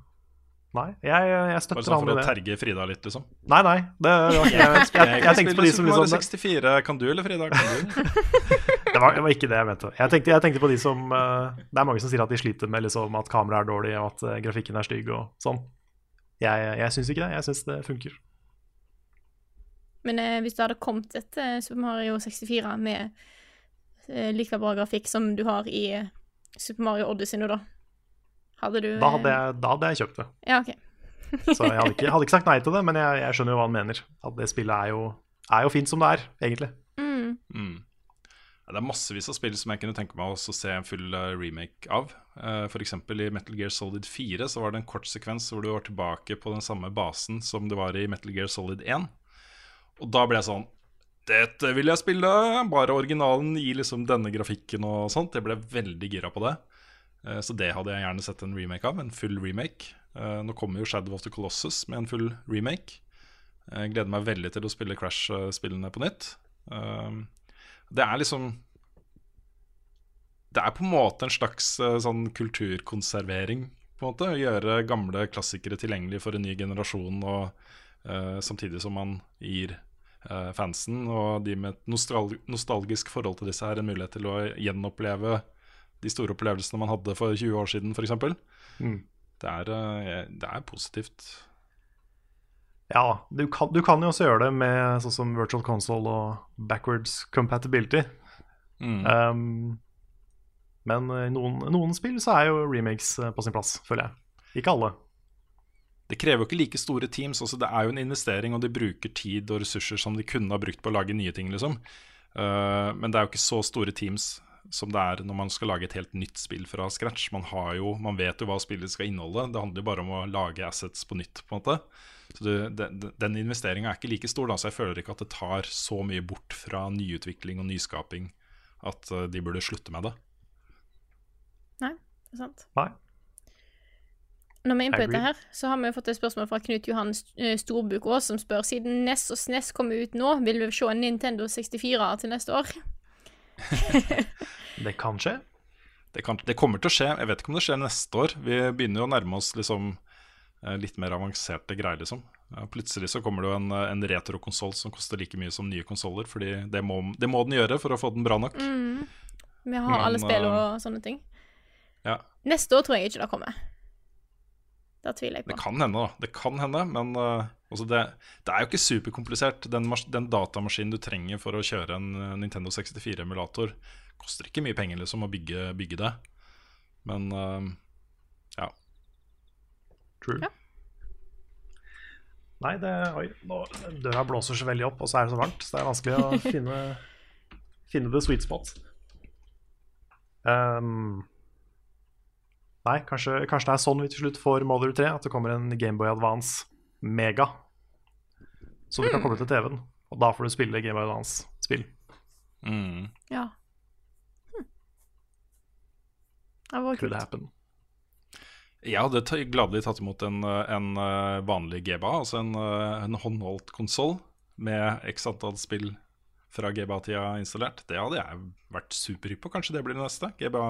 Nei, jeg, jeg Bare støtter sånn han for å terge Frida litt, liksom. Nei, nei. Det, det jeg, jeg, jeg, tenkte på de som Super Mario liksom 64. Kan du eller Frida? Kan du? *laughs* var, det var ikke det jeg mente. Jeg tenkte, jeg tenkte på de som eh, Det er mange som sier at de sliter med liksom, at kameraet er dårlig, og at eh, grafikken er stygg og sånn. Jeg, jeg syns ikke det. Jeg syns det funker. Men eh, hvis det hadde kommet et eh, Super Mario 64 med eh, like bra grafikk som du har i eh, Super Mario Odyssey nå, da? Hadde du Da hadde jeg, da hadde jeg kjøpt det. eh, Ja, OK. *laughs* Så jeg hadde ikke, hadde ikke sagt nei til det, men jeg, jeg skjønner jo hva han mener. At det spillet er jo, er jo fint som det er, egentlig. Mm. Mm. Det er massevis av spill som jeg kunne tenke meg å se en full eh, remake av. Uh, F.eks. i Metal Gear Solid 4 så var det en kort sekvens hvor du var tilbake på den samme basen som det var i Metal Gear Solid 1. Og da ble jeg sånn Dette vil jeg spille! Bare originalen i liksom denne grafikken og sånt. Jeg ble veldig gira på det. Eh, så det hadde jeg gjerne sett en remake av. En full remake. Eh, nå kommer jo Shadow of the Colossus med en full remake. Jeg gleder meg veldig til å spille Crash-spillene på nytt. Det er liksom Det er på en måte en slags eh, sånn kulturkonservering. På en måte, Å gjøre gamle klassikere tilgjengelig for en ny generasjon, og uh, samtidig som man gir uh, fansen og de med et nostal nostalgisk forhold til disse her en mulighet til å gjenoppleve de store opplevelsene man hadde for 20 år siden, f.eks. Mm. Det, er, eh, det er positivt. Ja, du kan, du kan jo også gjøre det med sånn som virtual console og backwards compatibility. Mm. Um, men i noen, noen spill så er jo remakes eh, på sin plass, føler jeg. Ikke alle. Det krever jo ikke like store teams. Altså det er jo en investering, og de bruker tid og ressurser som de kunne ha brukt på å lage nye ting. liksom. Uh, men det er jo ikke så store teams som det er når man skal lage et helt nytt spill fra scratch. Man, har jo, man vet jo hva spillet skal inneholde. Det handler jo bare om å lage assets på nytt. på en måte. Så det, det, Den investeringa er ikke like stor, da, så jeg føler ikke at det tar så mye bort fra nyutvikling og nyskaping at eh, de burde slutte med det. Nei, det er sant. Nei. Når vi er inne på dette her, så har vi jo fått et spørsmål fra Knut Johan eh, Storbuk Aas, som spør siden NES og SNES kommer ut nå, vil vi se en Nintendo 64 til neste år? *laughs* Det kan skje. Det, kan, det kommer til å skje. Jeg vet ikke om det skjer neste år. Vi begynner jo å nærme oss liksom eh, litt mer avanserte greier, liksom. Plutselig så kommer det jo en, eh, en retrokonsoll som koster like mye som nye konsoller. Fordi det må, det må den gjøre for å få den bra nok. Mm. Vi har Men, alle spill eh, og sånne ting. Ja, Neste år tror jeg ikke det kommer. Det tviler jeg Det kan hende, da. Det kan hende, men uh, altså det, det er jo ikke superkomplisert. Den, den datamaskinen du trenger for å kjøre en eh, Nintendo 64-emulator, koster ikke mye penger liksom å bygge, bygge det. Men uh, ja. True. Ja. Nei, det Oi, nå, døra blåser så veldig opp, og så er det så varmt, så det er vanskelig å *laughs* finne, finne the sweet spot. Um, nei, kanskje, kanskje det er sånn vi til slutt får Mother 3, at det kommer en Gameboy Advance Mega. Så du kan komme til TV-en, og da får du spille Game of Advance-spill. Mm. Ja. Hm. Det var kult. Jeg hadde gladelig tatt imot en, en eh, vanlig GBA, altså en, eh, en håndholdt konsoll med x antall spill fra GBA-tida installert. Det hadde jeg vært superhypp på. Kanskje det blir det neste? GBA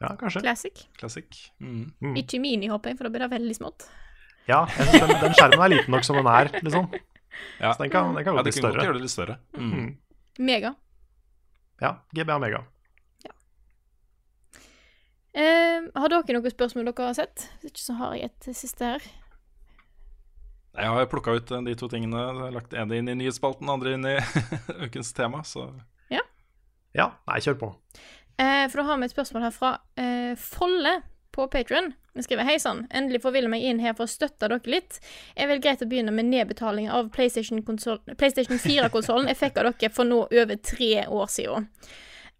Ja, kanskje. Classic. Classic. Mm. Mm. Ikke mini, håper for da blir det veldig smått. Ja, jeg synes den, den skjermen er liten nok som den er, liksom. Ja. Så den kan, den kan ja, det kunne godt gjøre det litt større. Mm. Mm. Mega. Ja, GBA Mega. Eh, har dere noen spørsmål dere har sett? Hvis ikke så har jeg et siste her. Jeg har plukka ut eh, de to tingene. Lagt ene inn i nyhetsspalten, andre inn i *laughs* ukens tema. Så Ja, nei, kjør på. Eh, for da har vi et spørsmål her fra eh, Folle på Patron. Vi skriver Hei sann, endelig får Ville meg inn her for å støtte dere litt. Jeg vil greit å begynne med nedbetaling av PlayStation, PlayStation 4-konsollen jeg fikk av dere for nå over tre år siden.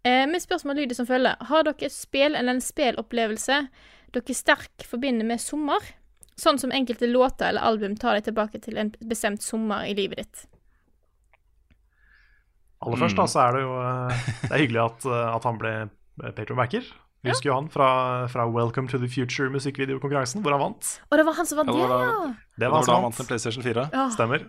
Eh, mitt spørsmål lyder som følger. Har dere et spill eller en spillopplevelse dere sterkt forbinder med sommer? Sånn som enkelte låter eller album tar deg tilbake til en bestemt sommer i livet ditt. Aller først da, så er det jo eh, Det er hyggelig at, eh, at han ble patronbacker. Vi husker jo han fra, fra Welcome to the Future musikkvideokonkurransen, hvor han vant. Og det var han som vant Ja, det, det var! Det var han da han som vant en. PlayStation 4. ja. Stemmer.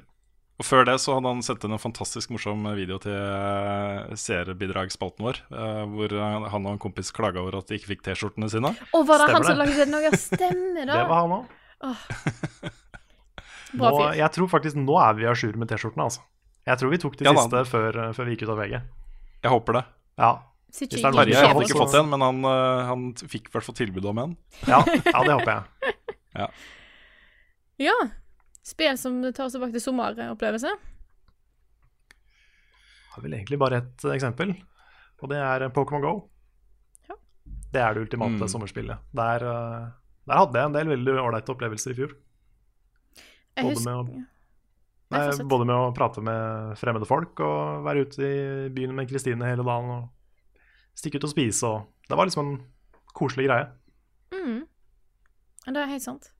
Og før det så hadde han sendt inn en fantastisk morsom video til seerbidragsspalten vår, eh, hvor eh, han og en kompis klaga over at de ikke fikk T-skjortene sine. Og var det han Stemmer som lagde lagde noe? Stemmer det? *laughs* Det var han òg. Bra Nå, fyr. jeg tror faktisk nå er vi a jour med T-skjortene, altså. Jeg tror vi tok de Ja siste før, eh, før vi gikk ut av VG. Jeg håper det. Ja, er Terje hadde ikke fått en, men han, eh, han fikk i hvert fall tilbud om en. ja, ja det håper jeg. *laughs* ja. Ja. Spill som tar oss tilbake til sommeropplevelse. Jeg har vel egentlig bare ett eksempel, og det er Pokémon Go. Ja. Det er det ultimate Mm. sommerspillet. Der, eh, der hadde jeg en del veldig ålreite opplevelser i fjor. Jeg Både husker med å- Nei, Nei, både med å prate med fremmede folk og være ute i byen med Kristine hele dagen og stikke ut og spise. Og det var liksom en koselig greie. Mm. Det er helt sant.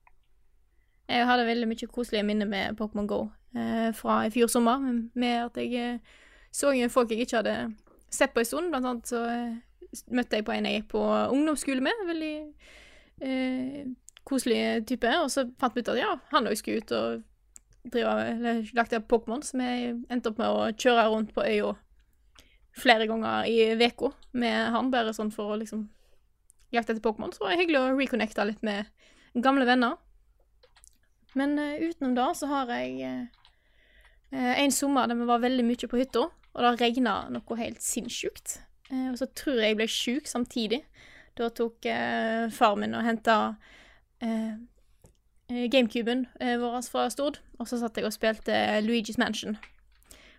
Jeg hadde veldig mye koselige minner med Pokémon Go eh, fra i fjor sommer, med- med at jeg eh, så folk jeg ikke hadde sett på en stund. Blant annet så eh, møtte jeg på en jeg gikk på ungdomsskole med. Veldig eh, koselig type. Og så fant vi ut at ja, han òg skulle ut og drive eller lagde Pokémon, så vi endte opp med å kjøre rundt på øya flere ganger i uka med han, bare sånn for å liksom jakte etter Pokémon. Så var det hyggelig å reconnecte litt med gamle venner. Men uh, utenom det så har jeg eh, en sommer der vi var veldig mye på hytta, og det regna noe helt sinnssykt. Uh, og så tror jeg jeg ble sjuk samtidig. Da tok far min og henta gamecuben eh, vår fra Stord, og så satt jeg og spilte Luigi's Mansion.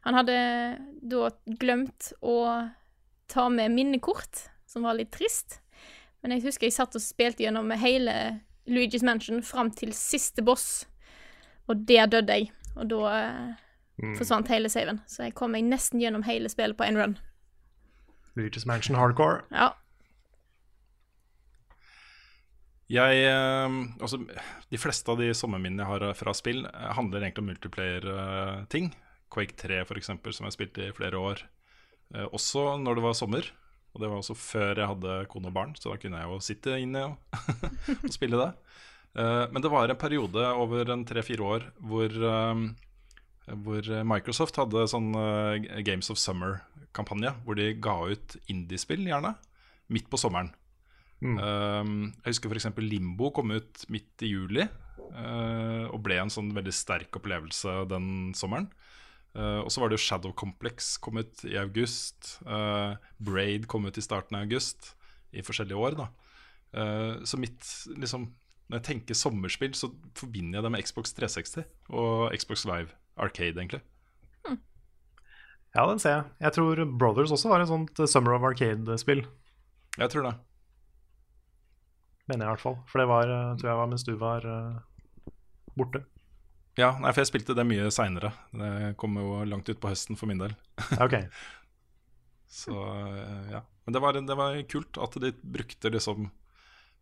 Han hadde da glemt å ta med minnekort, som var litt trist. Men jeg husker jeg satt og spilte gjennom hele Luigi's Mansion fram til siste boss, og der døde jeg. Og da eh, Mm. forsvant hele saven, så jeg kom meg nesten gjennom hele spillet på én run. Luigi's Mansion Hardcore. Ja. Jeg, eh, altså, de fleste av de sommerminnene jeg har eh, fra spill, eh, handler egentlig om multiplayer-ting. Quake 3, for eksempel, som jeg spilte i flere år. Eh, også når det var sommer. Og det var også før jeg hadde kone og barn, så da kunne jeg jo sitte inne og, *laughs* og spille det. Eh, men det var en periode over en tre-fire år hvor, eh, hvor Microsoft hadde sånn eh, Games of Summer-kampanje, hvor de ga ut indiespill, gjerne, midt på sommeren. Mm. Um, jeg husker f.eks. Limbo kom ut midt i juli uh, og ble en sånn veldig sterk opplevelse den sommeren. Uh, og så var det jo Shadow Complex kom ut i august. Uh, Braid kom ut i starten av august i forskjellige år. da Så mitt liksom Når jeg tenker sommerspill, så forbinder jeg det med Xbox 360 og Xbox Live Arcade, egentlig. Ja, den ser jeg. Jeg tror Brothers også var et sånt eh, Summer of Arcade-spill. Jeg tror det. Mener jeg i hvert fall. For det var, eh, tror jeg var mens du var eh, borte. Ja, nei, for jeg spilte det mye seinere. Det kom jo langt utpå høsten for min del. Okay. *laughs* Så eh, ja. Men det var, det var kult at de brukte liksom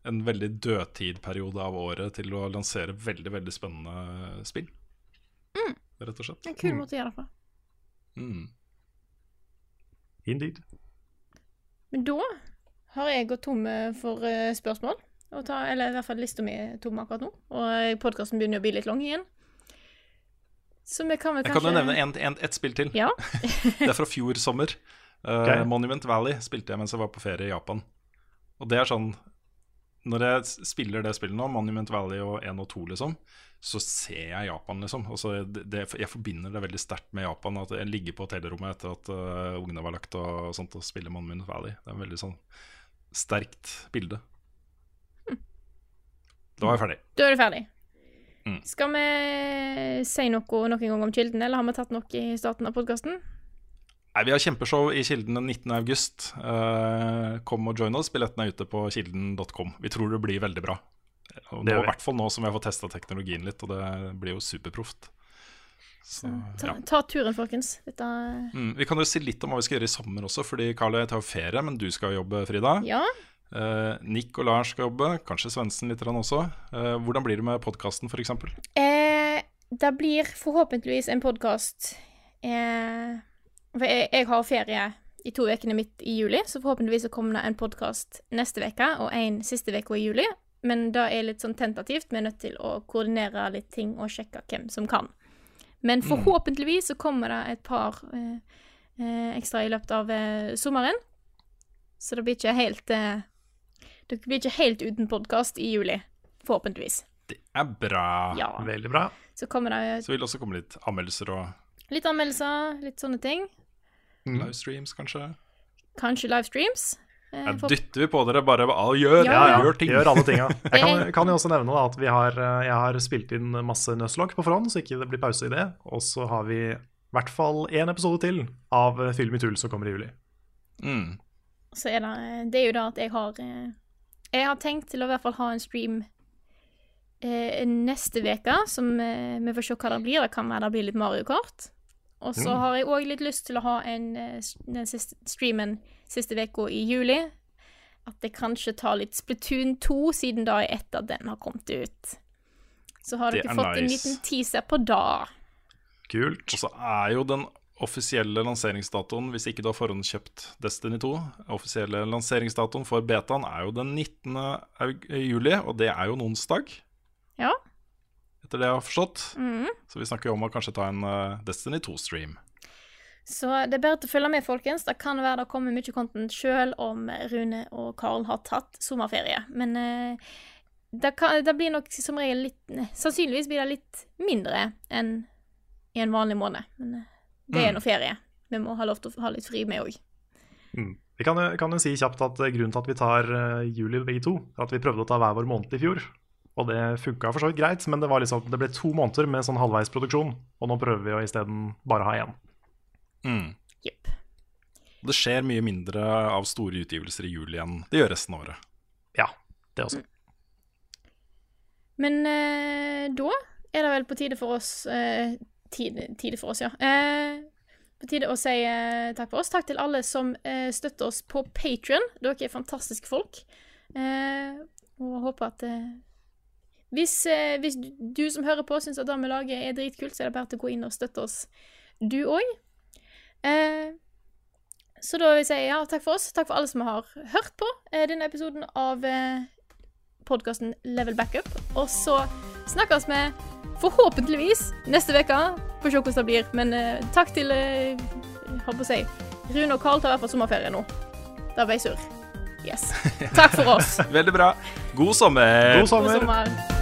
en veldig dødtidperiode av året til å lansere veldig veldig spennende spill. rett og slett. En kul måte å gjøre det på. Mm. Indeed. Men da har jeg gått tom eh, for spørsmål. Å Ta, eller i hvert fall lista mi er tom akkurat nå. Og podkasten begynner å bli litt lang igjen. Så vi kan vel Jeg kanskje kan jo nevne en, en, et spill til. Ja. *laughs* Det er fra fjor sommer. Uh. Monument Valley spilte jeg mens jeg var på ferie i Japan. Og det er sånn Når jeg spiller det spillet nå, Monument Valley og 1 og 2, liksom, så ser jeg Japan, liksom. Og det, det, jeg forbinder det veldig sterkt med Japan. At jeg ligger på hotellrommet etter at uh, ungene var lagt og, sånt og spiller Monument Valley. Det er en veldig sånn sterkt bilde. Da var jeg ferdig. Da er du ferdig. Mm. Skal vi si noe noen gang om Kilden, eller har vi tatt noe i starten av podkasten? Nei, Vi har kjempeshow i Kilden den 19. august. Eh, kom og join oss. Billettene er ute på kilden.com. Vi tror det blir veldig bra. Og Det nå, I hvert fall nå som vi har fått testa teknologien litt, og det blir jo superproft. Så, Ta, ja. ta turen, folkens. Dette mm, vi kan jo si litt om hva vi skal gjøre i sommer også, fordi Carl og jeg tar ferie, men du skal jobbe, Frida. Ja. Eh, Nick og Lars skal jobbe, kanskje Svendsen litt også. Eh, hvordan blir det med podkasten, f.eks.? Eh, det blir forhåpentligvis en podkast eh, For jeg, jeg har ferie i to ukene midt i juli, så forhåpentligvis så kommer det en podkast neste uke og en siste uke i juli. Men det er litt sånn tentativt. Vi er nødt til å koordinere litt ting og sjekke hvem som kan. Men forhåpentligvis så kommer det et par eh, eh, ekstra i løpet av sommeren. Så det blir ikke helt eh, Det blir ikke helt uten podkast i juli. Forhåpentligvis. Det er bra. Ja. Veldig bra. Så kommer det Så vil det også komme litt anmeldelser og litt anmeldelser, litt sånne ting. Mm. livestreams, kanskje. Kanskje livestreams. Eh, Ja, for- dytter vi på dere bare ah, gjør, Ja, Ja, gjør ting. Gjør alle tinga. *laughs* Jeg kan, kan jo også nevne da, at vi har, eh, jeg har spilt inn masse Nuzlocke på forhånd, så ikke det blir pause i det. Og så har vi i hvert fall én episode til av eh, Film i tull som kommer i juli. Mm. så er det Det er jo da at jeg har eh, Jeg har tenkt til å i hvert fall ha en stream eh, neste uke, som eh, vi får se hva det blir. Det kan være det blir litt Mario Kart. Og så Mm. har jeg òg litt lyst til å ha en, eh, den siste streamen siste uka i juli. At jeg kanskje tar litt Splatoon 2, siden da er etter at den har kommet ut. Så har dere fått fått en liten teaser på det. Kult. Og så er jo den offisielle lanseringsdatoen, hvis ikke du har forhåndskjøpt Destiny 2, offisielle lanseringsdatoen for betaen er jo den 19. juli, og det er jo en onsdag, Ja. etter det jeg har forstått. Mm. Så vi snakker jo om å kanskje ta en eh, Destiny 2-stream. Så det er bare til å følge med, folkens. Det kan være det kommer mye content selv om Rune og Karl har tatt sommerferie. Men eh, det, kan, det blir nok som regel litt Sannsynligvis blir det litt mindre enn i en vanlig måned. Men eh, det er Mm. nå ferie. Vi må ha lov til å ha litt fri, vi òg. Mm. Vi kan, kan jo si kjapt at eh, grunnen til at vi tar uh, juli begge to, er at vi prøvde å ta hver vår måned i fjor. Og det funka for så vidt greit, men det, var liksom, det ble to måneder med sånn halvveisproduksjon. Og nå prøver vi å isteden bare ha én. Mm. Det skjer mye mindre av store utgivelser i juli enn det gjør resten av året. Ja, det også. Men uh, da er det vel på tide for oss eh, tide, tide for oss, ja. Eh, på tide å si eh, takk for oss. Takk til alle som eh, støtter oss på Patrion. Dere er fantastiske folk. Eh, og håper at eh, hvis, eh, hvis du- som hører på, syns at det vi lager er dritkult, så er det bare til å gå inn og støtte oss, du òg. Så da vil jeg si ja, takk for oss. Takk for alle som har hørt på denne episoden av podkasten Level Backup. Og så snakkes vi forhåpentligvis neste uke. Får se hvordan det blir. Men uh, takk til uh, holdt på å si Rune og Carl tar i hvert fall sommerferie nå. Da ble jeg sur. Yes. Takk for oss. *laughs* Veldig bra. God sommer! God sommer! God sommer.